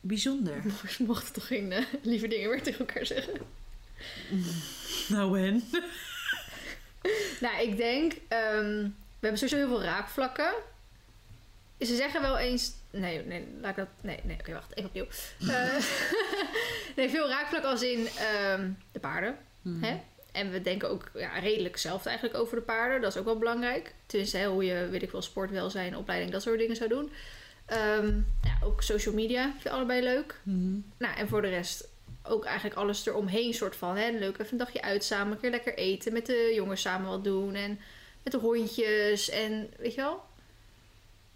bijzonder? We mochten toch geen eh, lieve dingen meer tegen elkaar zeggen? Nou en? *laughs* Nou, ik denk, ehm, we hebben sowieso heel veel raakvlakken. Ze zeggen wel eens. Nee, nee, laat ik dat. Nee, nee, oké, wacht, even opnieuw. *laughs* Eh, *laughs* nee, veel raakvlakken als in ehm, de paarden. Hmm. Hè? En we denken ook ja, redelijk zelf eigenlijk over de paarden. Dat is ook wel belangrijk. Tenminste, hoe je, weet ik wel, sport, welzijn, opleiding, dat soort dingen zou doen. Ehm, ja, ook social media vind je allebei leuk. Mhm. Nou, en voor de rest ook eigenlijk alles eromheen soort van. Hè? Leuk even een dagje uit samen, een keer lekker eten. Met de jongens samen wat doen. En met de hondjes. En weet je wel?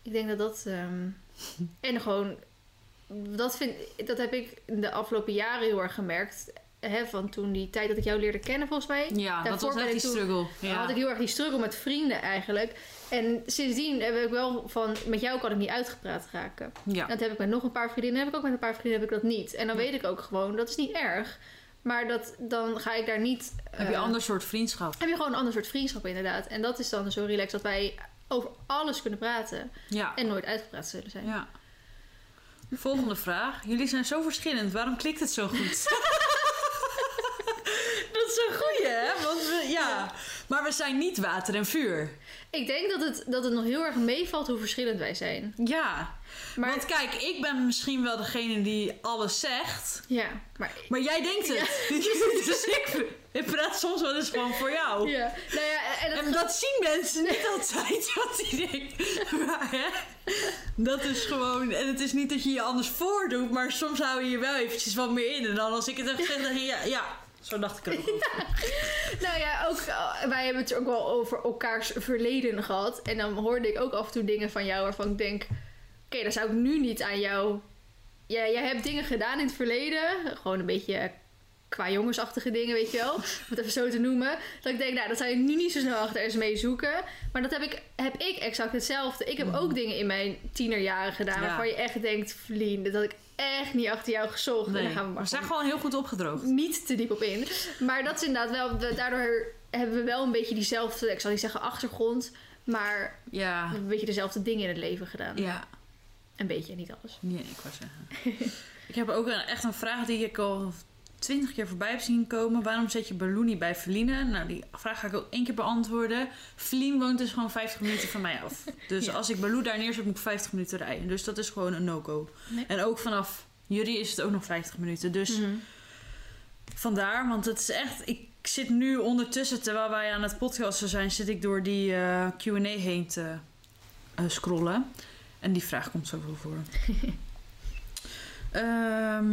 Ik denk dat dat... ehm, *laughs* en gewoon... Dat, vind, dat heb ik de afgelopen jaren heel erg gemerkt. Hè, van toen die tijd dat ik jou leerde kennen volgens mij. Ja, dat was echt die struggle. Ja. had ik heel erg die struggle met vrienden eigenlijk. En sindsdien heb ik wel van... Met jou kan ik niet uitgepraat raken. ja. Dat heb ik met nog een paar vriendinnen. Heb ik ook met een paar vriendinnen heb ik dat niet. En dan Ja. weet ik ook gewoon, dat is niet erg. Maar dat, dan ga ik daar niet... Heb je eh, een ander soort vriendschap? Heb je gewoon een ander soort vriendschap inderdaad. En dat is dan zo relaxed dat wij over alles kunnen praten. Ja. En nooit uitgepraat zullen zijn. ja. Volgende vraag. Jullie zijn zo verschillend. Waarom klikt het zo goed? *laughs* dat is een goeie, hè? Want we, ja. Maar we zijn niet water en vuur. Ik denk dat het, dat het nog heel erg meevalt hoe verschillend wij zijn. Ja. Maar, Want kijk, ik ben misschien wel degene die alles zegt. ja, maar... Maar jij denkt het. *laughs* dus ik, ik praat soms wel eens gewoon voor jou. Ja, nou ja, en dat, En dat zien mensen niet altijd. *laughs* Wat die denken. Maar hè, dat is gewoon. En het is niet dat je je anders voordoet. Maar soms hou je je wel eventjes wat meer in. En dan als ik het heb gezegd, dan ja, ja. Zo dacht ik er ook *laughs* over. Nou ja, ook, eh, wij hebben het ook wel over elkaars verleden gehad. En dan hoorde ik ook af en toe dingen van jou waarvan ik denk... Oké, daar zou ik nu niet aan jou... Ja, jij hebt dingen gedaan in het verleden. Gewoon een beetje qua jongensachtige dingen, weet je wel. Om het even zo te noemen. Dat ik denk, nou, dat zou je nu niet zo snel achter eens mee zoeken. Maar dat heb ik, heb ik exact hetzelfde. Ik heb ook dingen in mijn tienerjaren gedaan... Ja. waarvan je echt denkt, Vlien, dat ik echt niet achter jou gezocht. En dan gaan we maar we zijn gewoon heel goed opgedroogd. niet te diep op in. Maar dat is inderdaad wel, we- daardoor hebben we wel een beetje diezelfde, ik zal niet zeggen achtergrond, maar Ja. een beetje dezelfde dingen in het leven gedaan. Ja. Een beetje, niet alles. Nee, ik wou zeggen. *laughs* ik heb ook een, echt een vraag die ik al twintig keer voorbij heb zien komen. Waarom zet je Balloenie bij Feline? Nou, die vraag ga ik ook één keer beantwoorden. Feline woont dus gewoon 50 minuten van mij af. Dus *laughs* Ja. als ik Baloo daar neerzet, moet ik 50 minuten rijden. Dus dat is gewoon een no-go. Nee. En ook vanaf jullie is het ook nog 50 minuten. Dus Mhm. vandaar, want het is echt... Ik zit nu ondertussen, terwijl wij aan het podcasten zijn... zit ik door die eh, Q&A heen te eh, scrollen. En die vraag komt zoveel voor. *laughs* Ehm,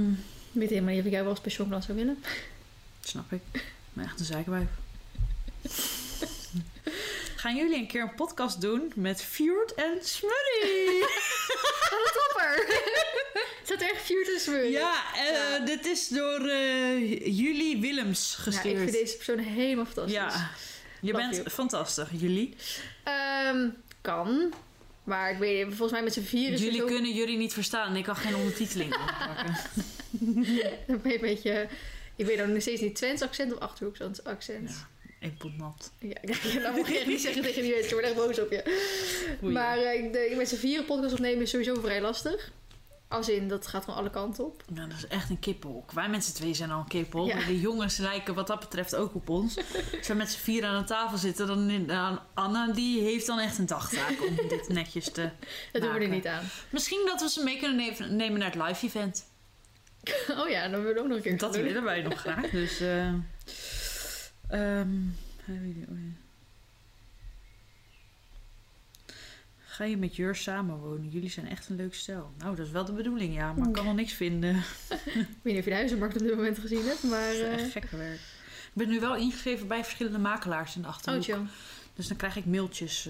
Ik weet helemaal niet of ik jou wel als pensioenklas zou willen. snap ik. Maar echt een zeikwijf. Gaan jullie een keer een podcast doen met Fjord en Smurrie? *laughs* Topper! Zat er echt tussen me? Ja, eh, Ja. dit is door eh Julie Willems Ja, gestuurd. ik vind deze persoon helemaal fantastisch. Ja, je Love bent you. fantastisch, Jullie. Ehm, kan. Maar ik weet volgens mij met z'n vier is Jullie zo... kunnen jullie niet verstaan. Ik kan geen ondertiteling oppakken. *laughs* *laughs* Dan ben je een beetje... Ik weet nog steeds niet Twents accent of Achterhoeks accent. Ja. Ik pot nat. Ja, ja, dat moet je echt niet zeggen tegen die mensen. Ik word echt boos op je. Maar eh, ik denk, met z'n vieren podcast opnemen is sowieso vrij lastig. Als in, dat gaat gewoon alle kanten op. Nou, dat is echt een kippenhok. Wij met z'n twee zijn al een kippenhok. Ja. De jongens lijken wat dat betreft ook op ons. Als we met z'n vier aan de tafel zitten, dan in, Anna, die heeft dan echt een dagtaak om dit netjes te *laughs* Dat doen we er niet aan. Misschien dat we ze mee kunnen nemen naar het live event. Oh ja, dan willen we ook nog een keer Dat doen. willen wij nog graag. Dus, eh ehm, oh. Ga je met Jur samenwonen? Jullie zijn echt een leuk stel. Nou, dat is wel de bedoeling, ja. Maar ik kan nog niks vinden. *laughs* Ik weet niet of je de huizenmarkt op dit moment gezien hebt, maar... Is eh echt gekke werk. Ik ben nu wel ingeschreven bij verschillende makelaars in de Oh, Achterhoek. chill. Dus dan krijg ik mailtjes.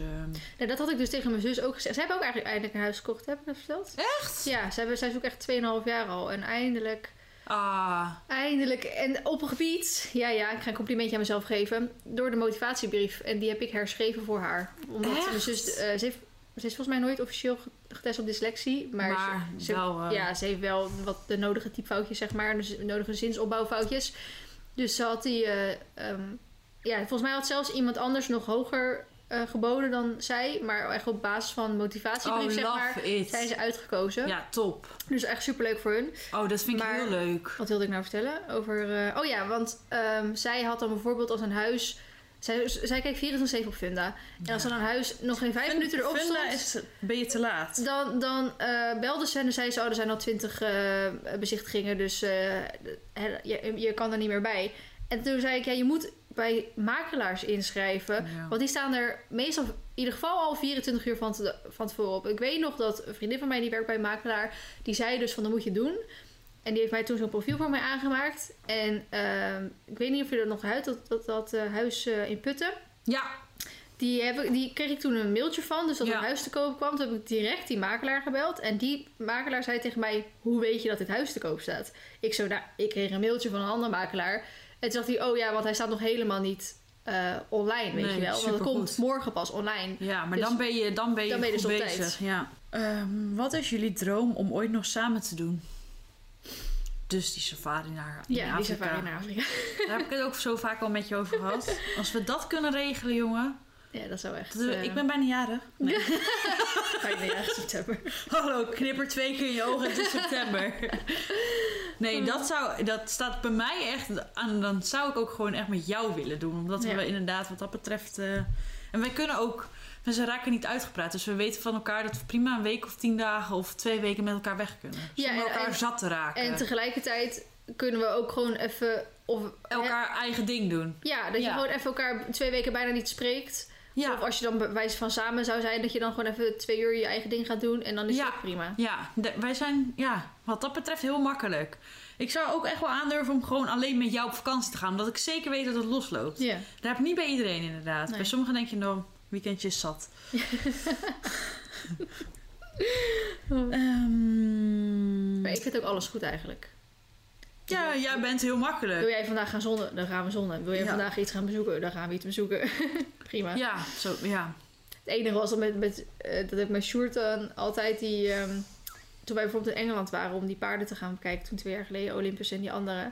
Nou, dat had ik dus tegen mijn zus ook gezegd. Zij hebben ook eigenlijk eindelijk een huis gekocht, heb ik dat verteld? Echt? Ja, zij, hebben, zij ook echt 2,5 jaar al. En eindelijk, Ah, eindelijk. En op een gebied, ja, ja, ik ga een complimentje aan mezelf geven. Door de motivatiebrief. En die heb ik herschreven voor haar. Omdat Echt? mijn zus, eh, ze, heeft, ze is volgens mij nooit officieel ge- getest op dyslexie. Maar, maar, ze, ze- wel... eh, ja, ze heeft wel wat de nodige typfoutjes, zeg maar. De nodige zinsopbouwfoutjes. Dus ze had die... eh, ehm, ja, volgens mij had zelfs iemand anders nog hoger eh, geboden dan zij. Maar echt op basis van motivatiebrief, Oh, zeg maar, it. zijn ze uitgekozen. Ja, top. Dus echt superleuk voor hun. Oh, dat vind ik Maar- heel leuk. Wat wilde ik nou vertellen? Over. eh, oh ja, want ehm, zij had dan bijvoorbeeld als een huis. Zij, zij kijkt 24-7 op Funda. En als dan een huis nog geen vijf minuten erop Funda stond. is, ben je te laat. Dan, dan eh, belde ze en zei ze: Oh, er zijn al 20 eh, bezichtigingen. Dus je, je kan er niet meer bij. En toen zei ik: Ja, je moet bij makelaars inschrijven. Ja. Want die staan er meestal in ieder geval al 24 uur van, te, van tevoren op. Ik weet nog dat een vriendin van mij die werkt bij een makelaar, die zei dus van dat moet je doen. En die heeft mij toen zo'n profiel voor mij aangemaakt. En ehm, ik weet niet of je dat nog uit, dat, dat, dat eh, huis eh, in Putten. Ja, Die, heb ik, die kreeg ik toen een mailtje van. Dus dat Ja. een huis te koop kwam. Toen heb ik direct die makelaar gebeld. En die makelaar zei tegen mij: Hoe weet je dat dit huis te koop staat? Ik zo, nou, ik kreeg een mailtje van een andere makelaar. En toen dacht hij: Oh ja, want hij staat nog helemaal niet eh, online, weet Nee, je wel. Want het komt morgen pas online. ja maar Dus- dan ben je, dan ben je, dan ben je goed dus op bezig. tijd. Ja. Ehm, wat is jullie droom om ooit nog samen te doen? Dus die safari naar in Ja, die Afrika. safari naar Afrika. Daar heb ik het ook zo vaak al met je over gehad. *laughs* Als we dat kunnen regelen, jongen. Ja, dat zou echt. Dat- eh, Ik ben bijna jarig. Nee. bijna *laughs* jarig september. Hallo, knipper twee keer in je ogen. Het is september. Nee, Hmm. dat, zou, dat staat bij mij echt aan. Dan zou ik ook gewoon echt met jou willen doen. Omdat Ja. we inderdaad wat dat betreft... eh, en wij kunnen ook... We raken niet uitgepraat. Dus we weten van elkaar dat we prima een week of tien dagen... of twee weken met elkaar weg kunnen. Ja, Zonder en- elkaar en- zat te raken. En tegelijkertijd kunnen we ook gewoon even. Of, elkaar eigen ding doen. Ja, dat je Ja. gewoon even elkaar twee weken bijna niet spreekt. Ja, Of als je dan bij wijze van samen zou zijn, dat je dan gewoon even twee uur je eigen ding gaat doen. En dan is Ja. het ook prima. ja de- wij zijn ja, wat dat betreft heel makkelijk. Ik zou ook echt wel aandurven om gewoon alleen met jou op vakantie te gaan. Omdat ik zeker weet dat het losloopt. Ja. Daar heb ik niet bij iedereen inderdaad. Nee. Bij sommigen denk je, nou, weekendje is zat. *laughs* *laughs* Maar ik vind ook alles goed eigenlijk. Ja, jij bent heel makkelijk. Wil jij vandaag gaan zonnen? Dan gaan we zonnen. Wil jij Ja. vandaag iets gaan bezoeken? Dan gaan we iets bezoeken. *laughs* prima. Ja, zo, ja. Het enige was dat, met, met, eh, dat ik met Sjoerd dan altijd die... ehm, toen wij bijvoorbeeld in Engeland waren om die paarden te gaan bekijken, toen twee jaar geleden, Olympus en die andere.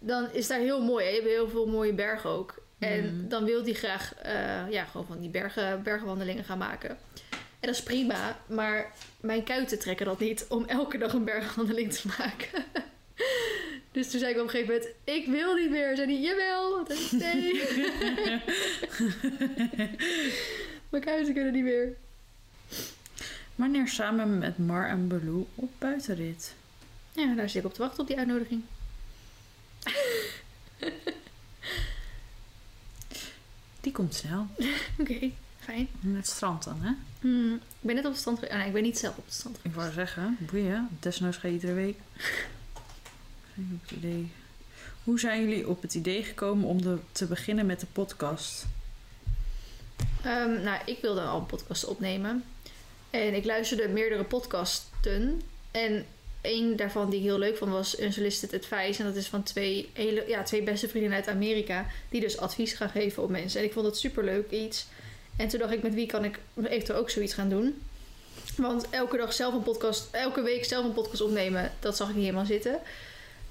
Dan is daar heel mooi. Hè? Je hebt heel veel mooie bergen ook. En Mhm. dan wil hij graag eh, ja, gewoon van die bergen, bergwandelingen gaan maken. En dat is prima, maar mijn kuiten trekken dat niet om elke dag een bergwandeling te *laughs* maken. Dus toen zei ik op een gegeven moment, ik wil niet meer. Zei hij, jawel. Zei ik, nee. Mijn kuiten kunnen niet meer. Wanneer samen met Mar en Baloo op buitenrit? Ja, daar zit ik op te wachten op die uitnodiging. *laughs* Die komt snel. *laughs* Oké, fijn. Naar het strand dan, hè? Hmm, ik ben net op het strand geweest. Oh, nee, ik ben niet zelf op het strand Ik wou zeggen, boeien. Desnoods ga je iedere week. *laughs* Idee. Hoe zijn jullie op het idee gekomen om te beginnen met de podcast? Ehm, nou, ik wilde al een podcast opnemen. En ik luisterde meerdere podcasten. En één daarvan die ik heel leuk vond was Unsolicited Advice. En dat is van twee, hele, ja, twee beste vrienden uit Amerika. Die dus advies gaan geven op mensen. En ik vond het superleuk iets. En toen dacht ik, met wie kan ik eventueel ook zoiets gaan doen? Want elke dag zelf een podcast, elke week zelf een podcast opnemen, dat zag ik niet helemaal zitten.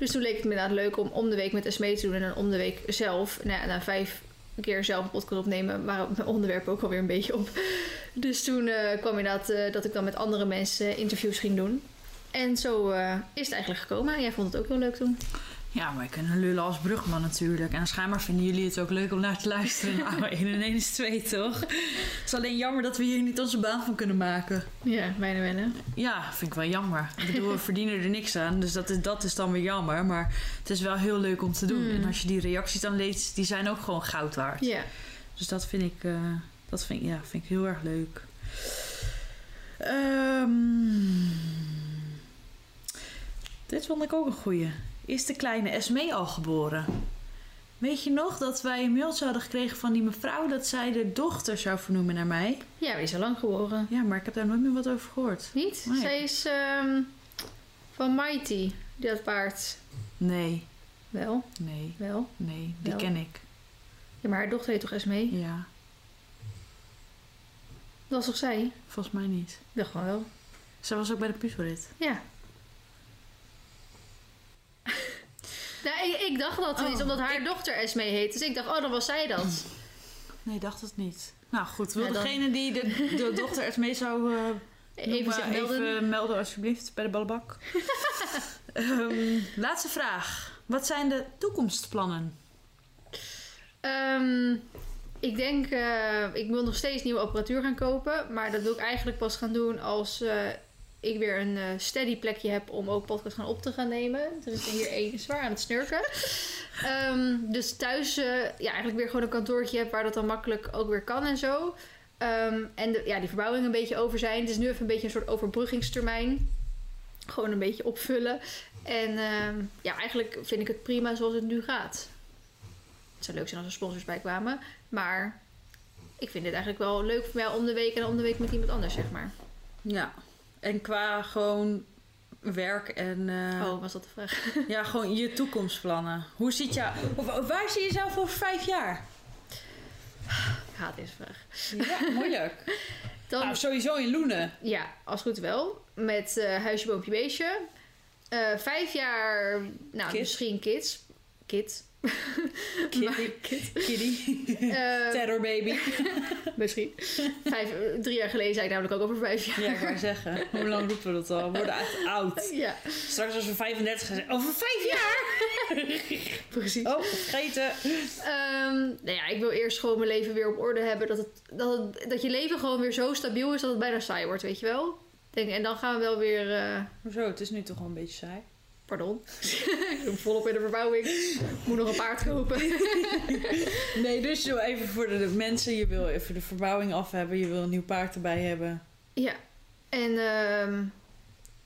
Dus toen leek het me inderdaad leuk om om de week met Esmee te doen en dan om de week zelf. Nou ja, na vijf keer zelf een podcast opnemen, waren mijn onderwerpen ook alweer een beetje op. Dus toen eh, kwam inderdaad eh, dat ik dan met andere mensen interviews ging doen. En zo eh, is het eigenlijk gekomen. En jij vond het ook heel leuk toen. Ja, maar ik kan lullen als brugman natuurlijk. En schijnbaar vinden jullie het ook leuk om naar te luisteren. *laughs* Nou, 1 en 1 is 2, toch? Het is alleen jammer dat we hier niet onze baan van kunnen maken. Ja, bijna hè? Ja, vind ik wel jammer. Ik bedoel, we *laughs* verdienen er niks aan. Dus dat is, dat is dan weer jammer. Maar het is wel heel leuk om te doen. Mm. En als je die reacties dan leest, die zijn ook gewoon goud waard. Ja. Dus dat vind ik, eh, dat vind, ja, vind ik heel erg leuk. Ehm, dit vond ik ook een goeie. Is de kleine Esmee al geboren? Weet je nog dat wij een mailtje hadden gekregen van die mevrouw... dat zij de dochter zou vernoemen naar mij? Ja, die is al lang geboren. Ja, maar ik heb daar nooit meer wat over gehoord. Niet? Nee. Zij is ehm, van Mighty, dat paard. Nee, Wel, nee, wel. nee. Die Wel. ken ik. Ja, maar haar dochter heet toch Esmee? Ja, Dat was toch zij? volgens mij niet. Dacht gewoon wel. Zij was ook bij de puzzelrit. Ja. Nou, ik, ik dacht dat Oh, iets omdat haar dochter Esmee heet. Dus ik dacht, oh, dan was zij dat. *clears throat* Nee, ik dacht het niet. Nou goed, wil Ja, dan- degene die de, de *laughs* dochter Esmee zou... eh, Even zich melden. Even melden alsjeblieft bij de ballenbak. *laughs* Ehm, laatste vraag. Wat zijn de toekomstplannen? Ehm, ik denk, eh, ik wil nog steeds nieuwe apparatuur gaan kopen. Maar dat wil ik eigenlijk pas gaan doen als eh, ik weer een eh, steady plekje heb om ook podcast gaan op te gaan nemen. Er is hier één zwaar aan het snurken. Ehm, dus thuis eh, ja, eigenlijk weer gewoon een kantoortje heb waar dat dan makkelijk ook weer kan en zo. Ehm, en de, ja, die verbouwing een beetje over zijn. Het is nu even een beetje een soort overbruggingstermijn. Gewoon een beetje opvullen. En ehm, ja, eigenlijk vind ik het prima zoals het nu gaat. Het zou leuk zijn als er sponsors bij kwamen. Maar ik vind het eigenlijk wel leuk voor mij om de week en om de week met iemand anders, zeg maar. Ja. En qua gewoon werk en... eh, Oh, was dat de vraag? Ja, gewoon je toekomstplannen. Hoe ziet jou... Of, waar zie je jezelf over vijf jaar? Ik haat deze vraag. Ja, moeilijk. *laughs* Dan, nou, sowieso in Loenen. ja, als goed wel. Met eh, huisje, boompje, beestje. Eh, vijf jaar, nou, Kids. misschien kids. Kids. *laughs* Kitty. Kitty. *laughs* Eh, Terror baby. *laughs* misschien. Vijf, drie jaar geleden zei ik namelijk ook over vijf jaar. Ja, ik wou zeggen. Hoe lang roepen we dat al? We worden echt oud. Ja, Straks als we 35 zijn. Over vijf jaar! precies. Oh, vergeten. Ehm, nou ja, ik wil eerst gewoon mijn leven weer op orde hebben. Dat, het, dat, het- dat je leven gewoon weer zo stabiel is dat het bijna saai wordt, weet je wel? Denk, en dan gaan we wel weer... eh, Hoezo? Het is nu toch wel een beetje saai. Pardon. *laughs* ik ben volop in de verbouwing. Moet nog een paard kopen. *laughs* Nee, dus zo even voor de, mensen. Je wil even de verbouwing af hebben. Je wil een nieuw paard erbij hebben. ja. En ehm,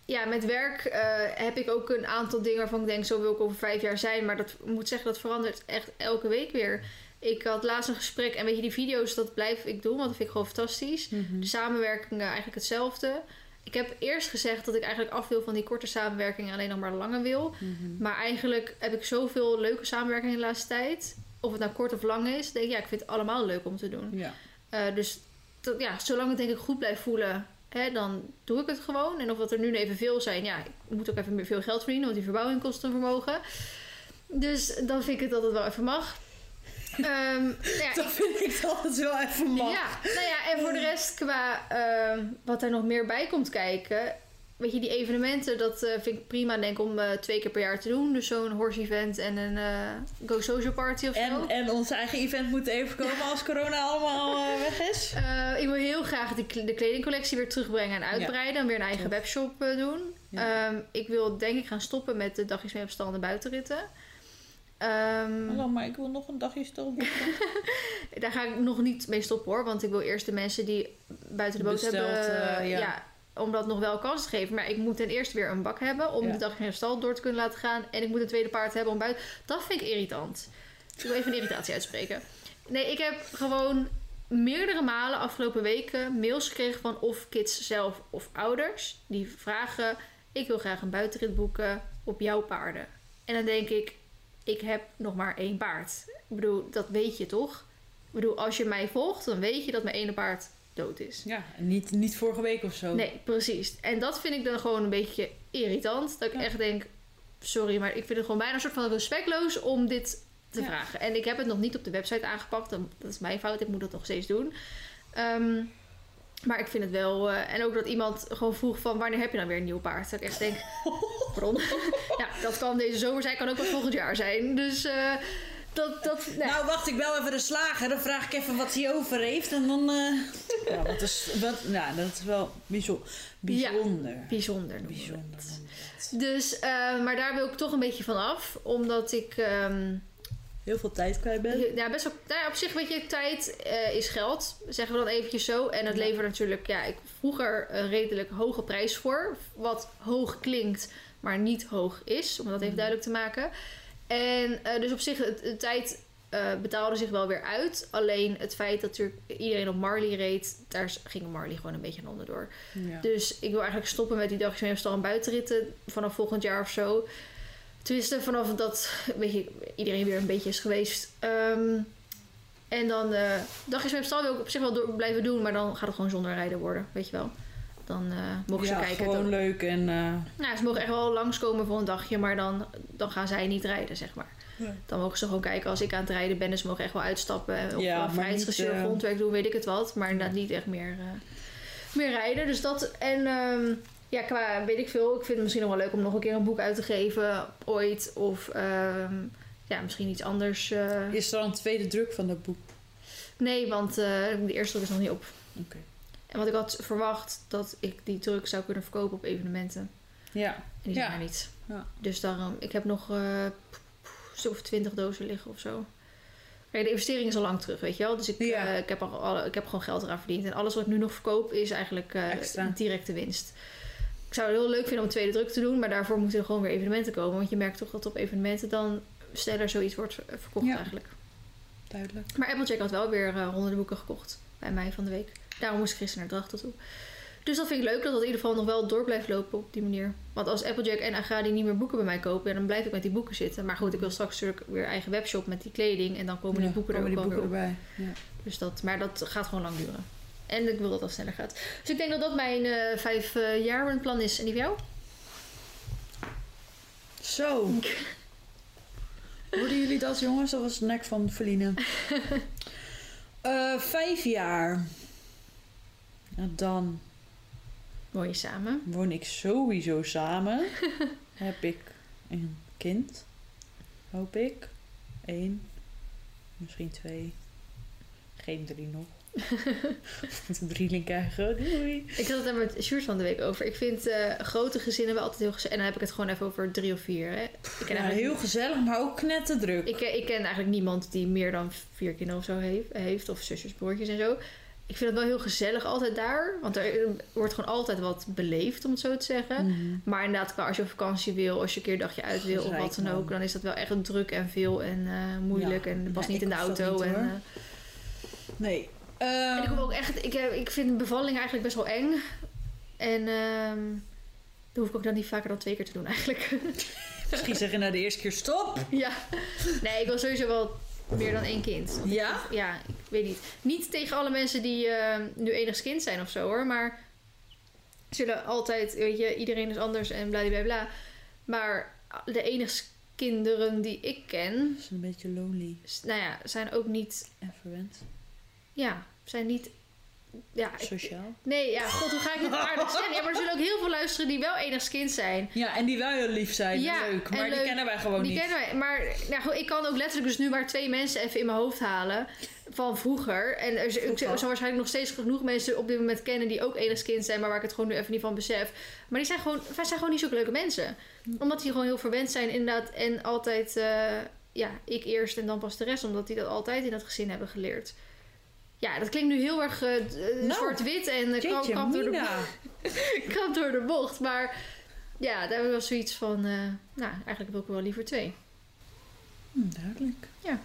ja, met werk eh, heb ik ook een aantal dingen waarvan ik denk... zo wil ik over vijf jaar zijn. Maar dat moet zeggen, dat verandert echt elke week weer. Ik had laatst een gesprek en weet je, die video's, dat blijf ik doen. Want dat vind ik gewoon fantastisch. De samenwerkingen eigenlijk hetzelfde. Ik heb eerst gezegd dat ik eigenlijk af wil van die korte samenwerkingen en alleen nog maar lange wil. Maar eigenlijk heb ik zoveel leuke samenwerkingen de laatste tijd. Of het nou kort of lang is. Denk ik, ja, ik vind het allemaal leuk om te doen. Ja. Eh, dus dat, ja, zolang het denk ik goed blijft voelen, hè, dan doe ik het gewoon. En of dat er nu even veel zijn, ja, ik moet ook even meer veel geld verdienen, want die verbouwing kost een vermogen. Dus dan vind ik het dat het wel even mag. Ehm, *laughs* nou ja, Dat vind ik altijd wel even mag. Ja, nou ja, en voor de rest qua ehm, wat er nog meer bij komt kijken. Weet je, die evenementen, dat eh, vind ik prima denk om eh, twee keer per jaar te doen. Dus zo'n horse event en een eh, go social party of zo. En, en ons eigen event moet even komen als corona allemaal *laughs* weg is. Ik wil heel graag kle- de kledingcollectie weer terugbrengen en uitbreiden. En weer een eigen Tof. webshop doen. Ehm, ik wil denk ik gaan stoppen met de dagjes mee op stal en buitenritten. Ehm, Hallo, maar ik wil nog een dagje stil boeken. *laughs* Daar ga ik nog niet mee stoppen hoor. Want ik wil eerst de mensen die buiten de boot Besteld, hebben... eh, ja. ja. om dat nog wel kans te geven. Maar ik moet ten eerste weer een bak hebben om Ja. de dag in de stal door te kunnen laten gaan. En ik moet een tweede paard hebben om buiten... Dat vind ik irritant. Ik wil even een irritatie uitspreken. Nee, ik heb gewoon meerdere malen afgelopen weken mails gekregen van of kids zelf of ouders. Die vragen, ik wil graag een buitenrit boeken op jouw paarden. En dan denk ik, ik heb nog maar één paard. Ik bedoel, dat weet je toch? Ik bedoel, als je mij volgt, dan weet je dat mijn ene paard dood is. Ja, niet, niet vorige week of zo. Nee, precies. En dat vind ik dan gewoon een beetje irritant. Dat ik Ja. echt denk, sorry, maar ik vind het gewoon bijna een soort van respectloos om dit te Ja. vragen. En ik heb het nog niet op de website aangepakt. Dat is mijn fout. Ik moet dat nog steeds doen. Ehm, maar ik vind het wel... eh, en ook dat iemand gewoon vroeg van... wanneer heb je dan weer een nieuw paard? Dat ik echt denk... *laughs* Pardon? *laughs* ja, dat kan deze zomer zijn. Kan ook wel volgend jaar zijn. Dus eh, dat... dat nee. Nou, wacht, ik bel even de slager. Dan vraag ik even wat hij over heeft. En dan... eh *laughs* ja, wat is, wat, nou, dat is wel bijzo- bijzonder. bijzonder. Bijzonder. dat. Dus, maar daar wil ik toch een beetje van af. Omdat ik... ehm, Heel veel tijd kwijt ben. Ja, best wel. Nou op zich, weet je, tijd eh, is geld. Zeggen we dan eventjes zo. En het Ja. levert natuurlijk, ja, ik vroeger een redelijk hoge prijs voor. Wat hoog klinkt, maar niet hoog is. Om dat even Mhm. duidelijk te maken. En eh, dus op zich, het- de tijd eh, betaalde zich wel weer uit. Alleen het feit dat natuurlijk iedereen op Marley reed, daar ging Marley gewoon een beetje aan onderdoor. Ja. Dus ik wil eigenlijk stoppen met die dagjes mee op stal en buitenritten vanaf volgend jaar of zo. Tenminste, vanaf dat je, iedereen weer een beetje is geweest. Ehm, en dan eh dagjes op stal wil ik op zich wel door blijven doen, maar dan gaat het gewoon zonder rijden worden, weet je wel. Dan eh, mogen ja, ze kijken. gewoon Dan, leuk en... eh, nou, ze mogen echt wel langskomen voor een dagje, maar dan, dan gaan zij niet rijden, zeg maar. Ja. Dan mogen ze gewoon kijken als ik aan het rijden ben. En ze mogen echt wel uitstappen. Of Ja, ja, eh, grondwerk doen, weet ik het wat. Maar inderdaad niet echt meer, meer rijden. Dus dat. En ehm, ja, qua weet ik veel. Ik vind het misschien nog wel leuk om nog een keer een boek uit te geven. Ooit. Of ehm, ja, misschien iets anders. eh. Is er al een tweede druk van dat boek? Nee, want eh, de eerste druk is nog niet op. Oké. En wat ik had verwacht dat ik die druk zou kunnen verkopen op evenementen. Ja. En die Ja. zijn er niet. Ja. Dus daarom, ik heb nog eh, een stuk of twintig dozen liggen of zo. Kijk, de investering is al lang terug, weet je wel. Dus ik, Ja. eh, ik, heb, al, ik heb gewoon geld eraan verdiend. En alles wat ik nu nog verkoop is eigenlijk eh, Extra. directe winst. Ik zou het heel leuk vinden om een tweede druk te doen. Maar daarvoor moeten er gewoon weer evenementen komen. Want je merkt toch dat op evenementen dan sneller zoiets wordt ver- verkocht Ja. eigenlijk. Duidelijk. Maar Applejack had wel weer eh, honderden boeken gekocht bij mij van de week. Daarom moest ik gisteren naar Drachten toe. Dus dat vind ik leuk dat dat in ieder geval nog wel door blijft lopen op die manier. Want als Applejack en Agradi niet meer boeken bij mij kopen, ja, dan blijf ik met die boeken zitten. Maar goed, ik wil straks natuurlijk weer eigen webshop met die kleding. En dan komen die boeken er ook wel weer op. erbij. Ja. Dus dat, maar dat gaat gewoon lang duren. En ik wil dat dat sneller gaat. Dus ik denk dat dat mijn eh vijf jaar plan is. En die van jou? Zo. *laughs* Hoorden jullie dat, jongens? Dat was de nek van Feline. *laughs* Eh, vijf jaar. Nou, dan Woon je samen? woon ik sowieso samen. *laughs* Heb ik een kind. Hoop ik. Eén. Misschien twee. Geen drie nog. *laughs* Drieling krijgen. Doei. Ik had het daar met Sjoerd van de week over. Ik vind eh, grote gezinnen wel altijd heel gezellig. En dan heb ik het gewoon even over drie of vier. Hè. Ik, ken Ja, heel gezellig, maar ook knetterdruk. ik, ik ken eigenlijk niemand die meer dan vier kinderen of zo heeft. heeft of zusjes, broertjes en zo. Ik vind het wel heel gezellig altijd daar. Want er wordt gewoon altijd wat beleefd, om het zo te zeggen. Mhm. Maar inderdaad, qua als je op vakantie wil, als je een keer een dagje uit wil of wat dan ook, dan is dat wel echt druk en veel en eh, moeilijk Ja. en past Ja, niet in de auto. niet, en, eh, En ik, heb ook echt, ik, heb, ik vind bevalling eigenlijk best wel eng. En ehm dat hoef ik ook dan niet vaker dan twee keer te doen eigenlijk. *laughs* Misschien zeg je nou de eerste keer stop. ja. Nee, ik wil sowieso wel meer dan één kind. Ja? Ja, ik weet niet. Niet tegen alle mensen die eh, nu enigskind zijn of zo hoor. Maar zullen altijd, weet je, iedereen is anders en bla bla bla. Maar de kinderen die ik ken, is een beetje lonely nou ja, zijn ook niet, en verwend. Ja, zijn niet, ja, ik- Sociaal. nee, ja, god, hoe ga ik dit aardig zeggen? Ja, maar er zullen ook heel veel luisteren die wel enigszins zijn. Ja, en die wel heel lief zijn. Ja, leuk. Maar die kennen wij gewoon Die niet. kennen wij, maar nou, ik kan ook letterlijk dus nu maar twee mensen even in mijn hoofd halen van vroeger. En er, ik zal waarschijnlijk nog steeds genoeg mensen op dit moment kennen die ook enigszins zijn, maar waar ik het gewoon nu even niet van besef. Maar die zijn gewoon, wij zijn gewoon niet zulke leuke mensen. Omdat die gewoon heel verwend zijn inderdaad en altijd, eh, ja, ik eerst en dan pas de rest, omdat die dat altijd in dat gezin hebben geleerd. Ja, dat klinkt nu heel erg eh, eh, Nou, zwart-wit en uh, Jeetje, door de *laughs* door de bocht. Maar ja, daar wel zoiets van, nou, eigenlijk wil ik wel liever twee. Hm, duidelijk. Ja.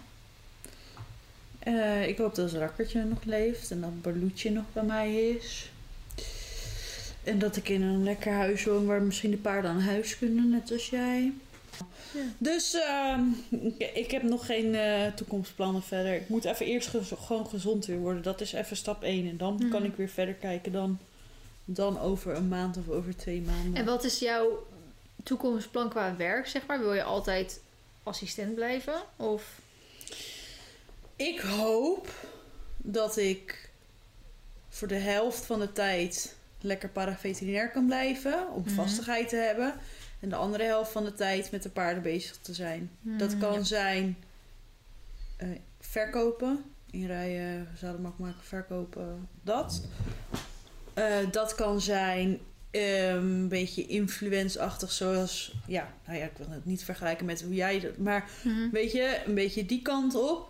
Ik hoop dat Rakkertje nog leeft en dat Barloetje nog bij mij is. En dat ik in een lekker huis woon waar misschien de paarden aan huis kunnen, net als jij. Ja. Dus ehm, ik, heb nog geen eh, toekomstplannen verder. Ik moet even eerst gez- gewoon gezond weer worden. Dat is even stap 1. En dan Mhm. kan ik weer verder kijken dan, dan over een maand of over twee maanden. En wat is jouw toekomstplan qua werk, zeg maar? Wil je altijd assistent blijven? Of... Ik hoop dat ik voor de helft van de tijd lekker paraveterinair kan blijven. Om Mhm. vastigheid te hebben. En de andere helft van de tijd met de paarden bezig te zijn. Dat Hmm, kan ja. zijn eh, verkopen. Inrijden, zadelmak maken, verkopen. Dat. Eh, dat kan zijn ehm, een beetje influence-achtig. Zoals, ja, nou ja, ik wil het niet vergelijken met hoe jij dat... Maar Mhm. Weet je, een beetje die kant op.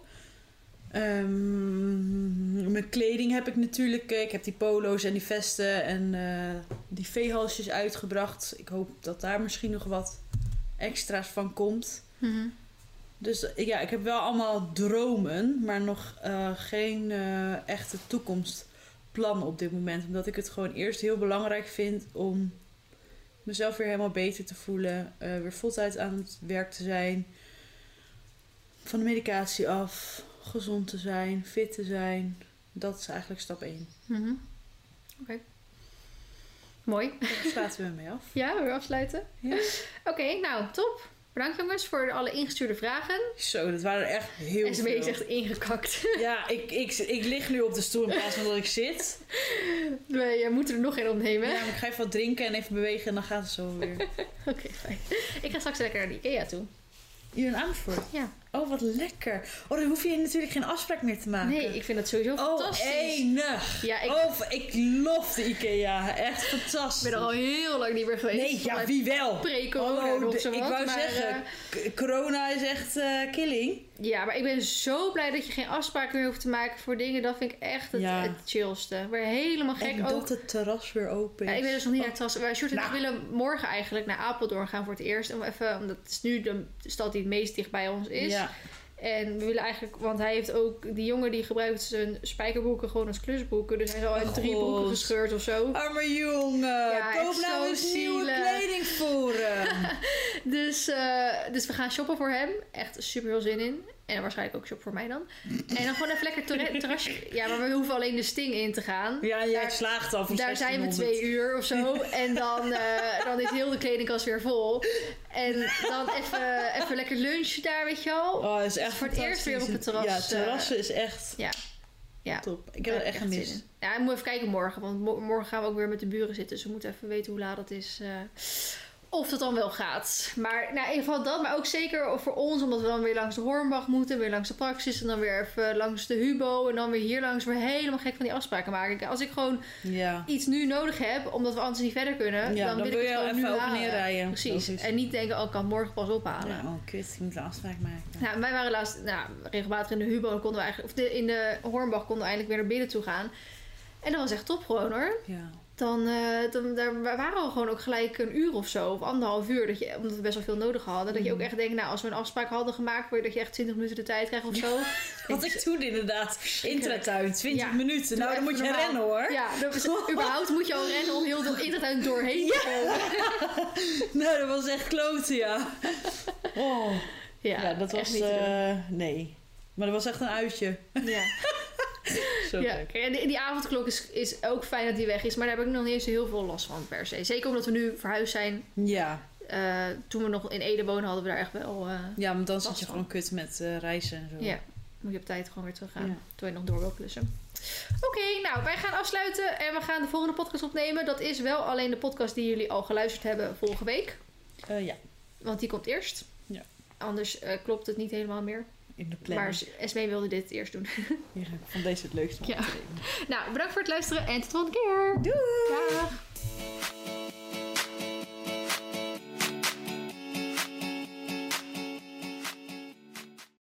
Ehm, mijn kleding heb ik natuurlijk. eh, Ik heb die polo's en die vesten en eh, die veehalsjes uitgebracht. Ik hoop dat daar misschien nog wat extra's van komt. Mhm. Dus eh, ja, ik heb wel allemaal dromen, maar nog geen echte toekomstplan op dit moment. Omdat ik het gewoon eerst heel belangrijk vind om mezelf weer helemaal beter te voelen. weer voltijd aan het werk te zijn. Van de medicatie af. Gezond te zijn, fit te zijn. Dat is eigenlijk stap 1. Mhm. Oké. Mooi. Daar sluiten we mee af. *laughs* Ja, weer afsluiten? Ja. Oké, nou, top. Bedankt jongens voor alle ingestuurde vragen. Zo, dat waren er echt heel en ze veel. is echt ingekakt. *laughs* Ja, ik, ik, ik lig nu op de stoel in plaats van dat ik zit. We ja, moeten er nog één opnemen. Ja, maar ik ga even wat drinken en even bewegen en dan gaat het zo weer. *laughs* Oké, fijn. Ik ga straks lekker naar de Ikea toe. Hier in Amersfoort? Ja. Oh, wat lekker. Oh, dan hoef je natuurlijk geen afspraak meer te maken. Nee, ik vind dat sowieso Oh, fantastisch. enig. Ja, ik Oh, ik lof de Ikea. Echt fantastisch. ben er al heel lang niet meer geweest. Nee, ja, wie wel? Pre-corona Hallo, of zo ik wou maar, zeggen, k- corona is echt eh, killing. Ja, maar ik ben zo blij dat je geen afspraken meer hoeft te maken voor dingen. Dat vind ik echt het, Ja. het chillste. Ik ben helemaal gek en ook. dat het terras weer open is. Ja, ik ben dus nog niet naar het terras. Wij Sjoerd en ik Nou. willen morgen eigenlijk naar Apeldoorn gaan voor het eerst. Om even, omdat het is nu de stad die het meest dicht bij ons is. Ja. En we willen eigenlijk, want hij heeft ook, die jongen die gebruikt zijn spijkerbroeken gewoon als klusbroeken. Dus hij is al uit drie broeken God. gescheurd of zo. Arme jongen, Ja, koop nou eens nieuwe kleding voor hem. *laughs* Dus, eh, dus we gaan shoppen voor hem. Echt super veel zin in. En waarschijnlijk ook shop voor mij dan. En dan gewoon even lekker terra- *laughs* terrasje. Ja, maar we hoeven alleen de sting in te gaan. ja, jij Daar- slaagt al voor Daar zijn we 1600. twee uur of zo. *laughs* En dan, eh, dan is heel de kledingkast weer vol. En dan even, even lekker lunchen daar, weet je wel. Oh, is echt Voor het eerst weer op het terras, Ja, terrassen eh, is echt Ja. Ja. top. Ik heb het echt zin gemist. in. Ja, ik moet even kijken morgen. Want mo- morgen gaan we ook weer met de buren zitten. Dus we moeten even weten hoe laat het is. eh, of dat dan wel gaat. Maar nou, in ieder geval dat. Maar ook zeker voor ons. Omdat we dan weer langs de Hornbach moeten. Weer langs de praxis. En dan weer even langs de Hubo. En dan weer hier langs. Weer helemaal gek van die afspraken maken. Als ik gewoon Ja. iets nu nodig heb. Omdat we anders niet verder kunnen. Ja, dan, dan wil ik het gewoon even nu halen. neerrijden. Precies. Logisch. En niet denken, oh, ik kan morgen pas ophalen. Ja, oh kut, ik moet een afspraak maken. Nou, wij waren laatst nou, regelmatig in de Hubo. Konden we eigenlijk, of de, in de Hornbach konden we eindelijk weer naar binnen toe gaan. En dat was echt top gewoon hoor. Ja. Dan, eh, dan daar waren we gewoon ook gelijk een uur of zo. Of anderhalf uur. Dat je, omdat we best wel veel nodig hadden. Dat je ook Mhm. echt denkt, nou als we een afspraak hadden gemaakt. Dat je echt 20 minuten de tijd krijgt of zo. *laughs* Wat ik toen inderdaad. Intratuin, 20 Ja. minuten. Nou, dan moet je normaal. rennen hoor. Ja, is, *laughs* überhaupt moet je al rennen om heel de intertuin doorheen te komen. *laughs* Nou, dat was echt kloten, ja. Oh. Ja, Ja, dat was... niet eh, nee. Maar dat was echt een uitje. Ja. *laughs* Zo Ja, en die, die avondklok is, is ook fijn dat die weg is. Maar daar heb ik nog niet eens heel veel last van per se. Zeker omdat we nu verhuisd zijn. Ja. Eh, toen we nog in Ede wonen, hadden we daar echt wel... eh, Ja, maar dan zit je van. gewoon kut met eh, reizen en zo. ja, moet je op tijd gewoon weer teruggaan. Ja. Terwijl je nog door wil klussen. Oké, nou, wij gaan afsluiten en we gaan de volgende podcast opnemen. Dat is wel alleen de podcast die jullie al geluisterd hebben vorige week. Ja, Want die komt eerst. Ja. Anders klopt het niet helemaal meer de. Maar SB wilde dit eerst doen. *laughs* ja, ik vond deze het leukste ja. Nou, bedankt voor het luisteren en tot de volgende keer. Doei! Dag!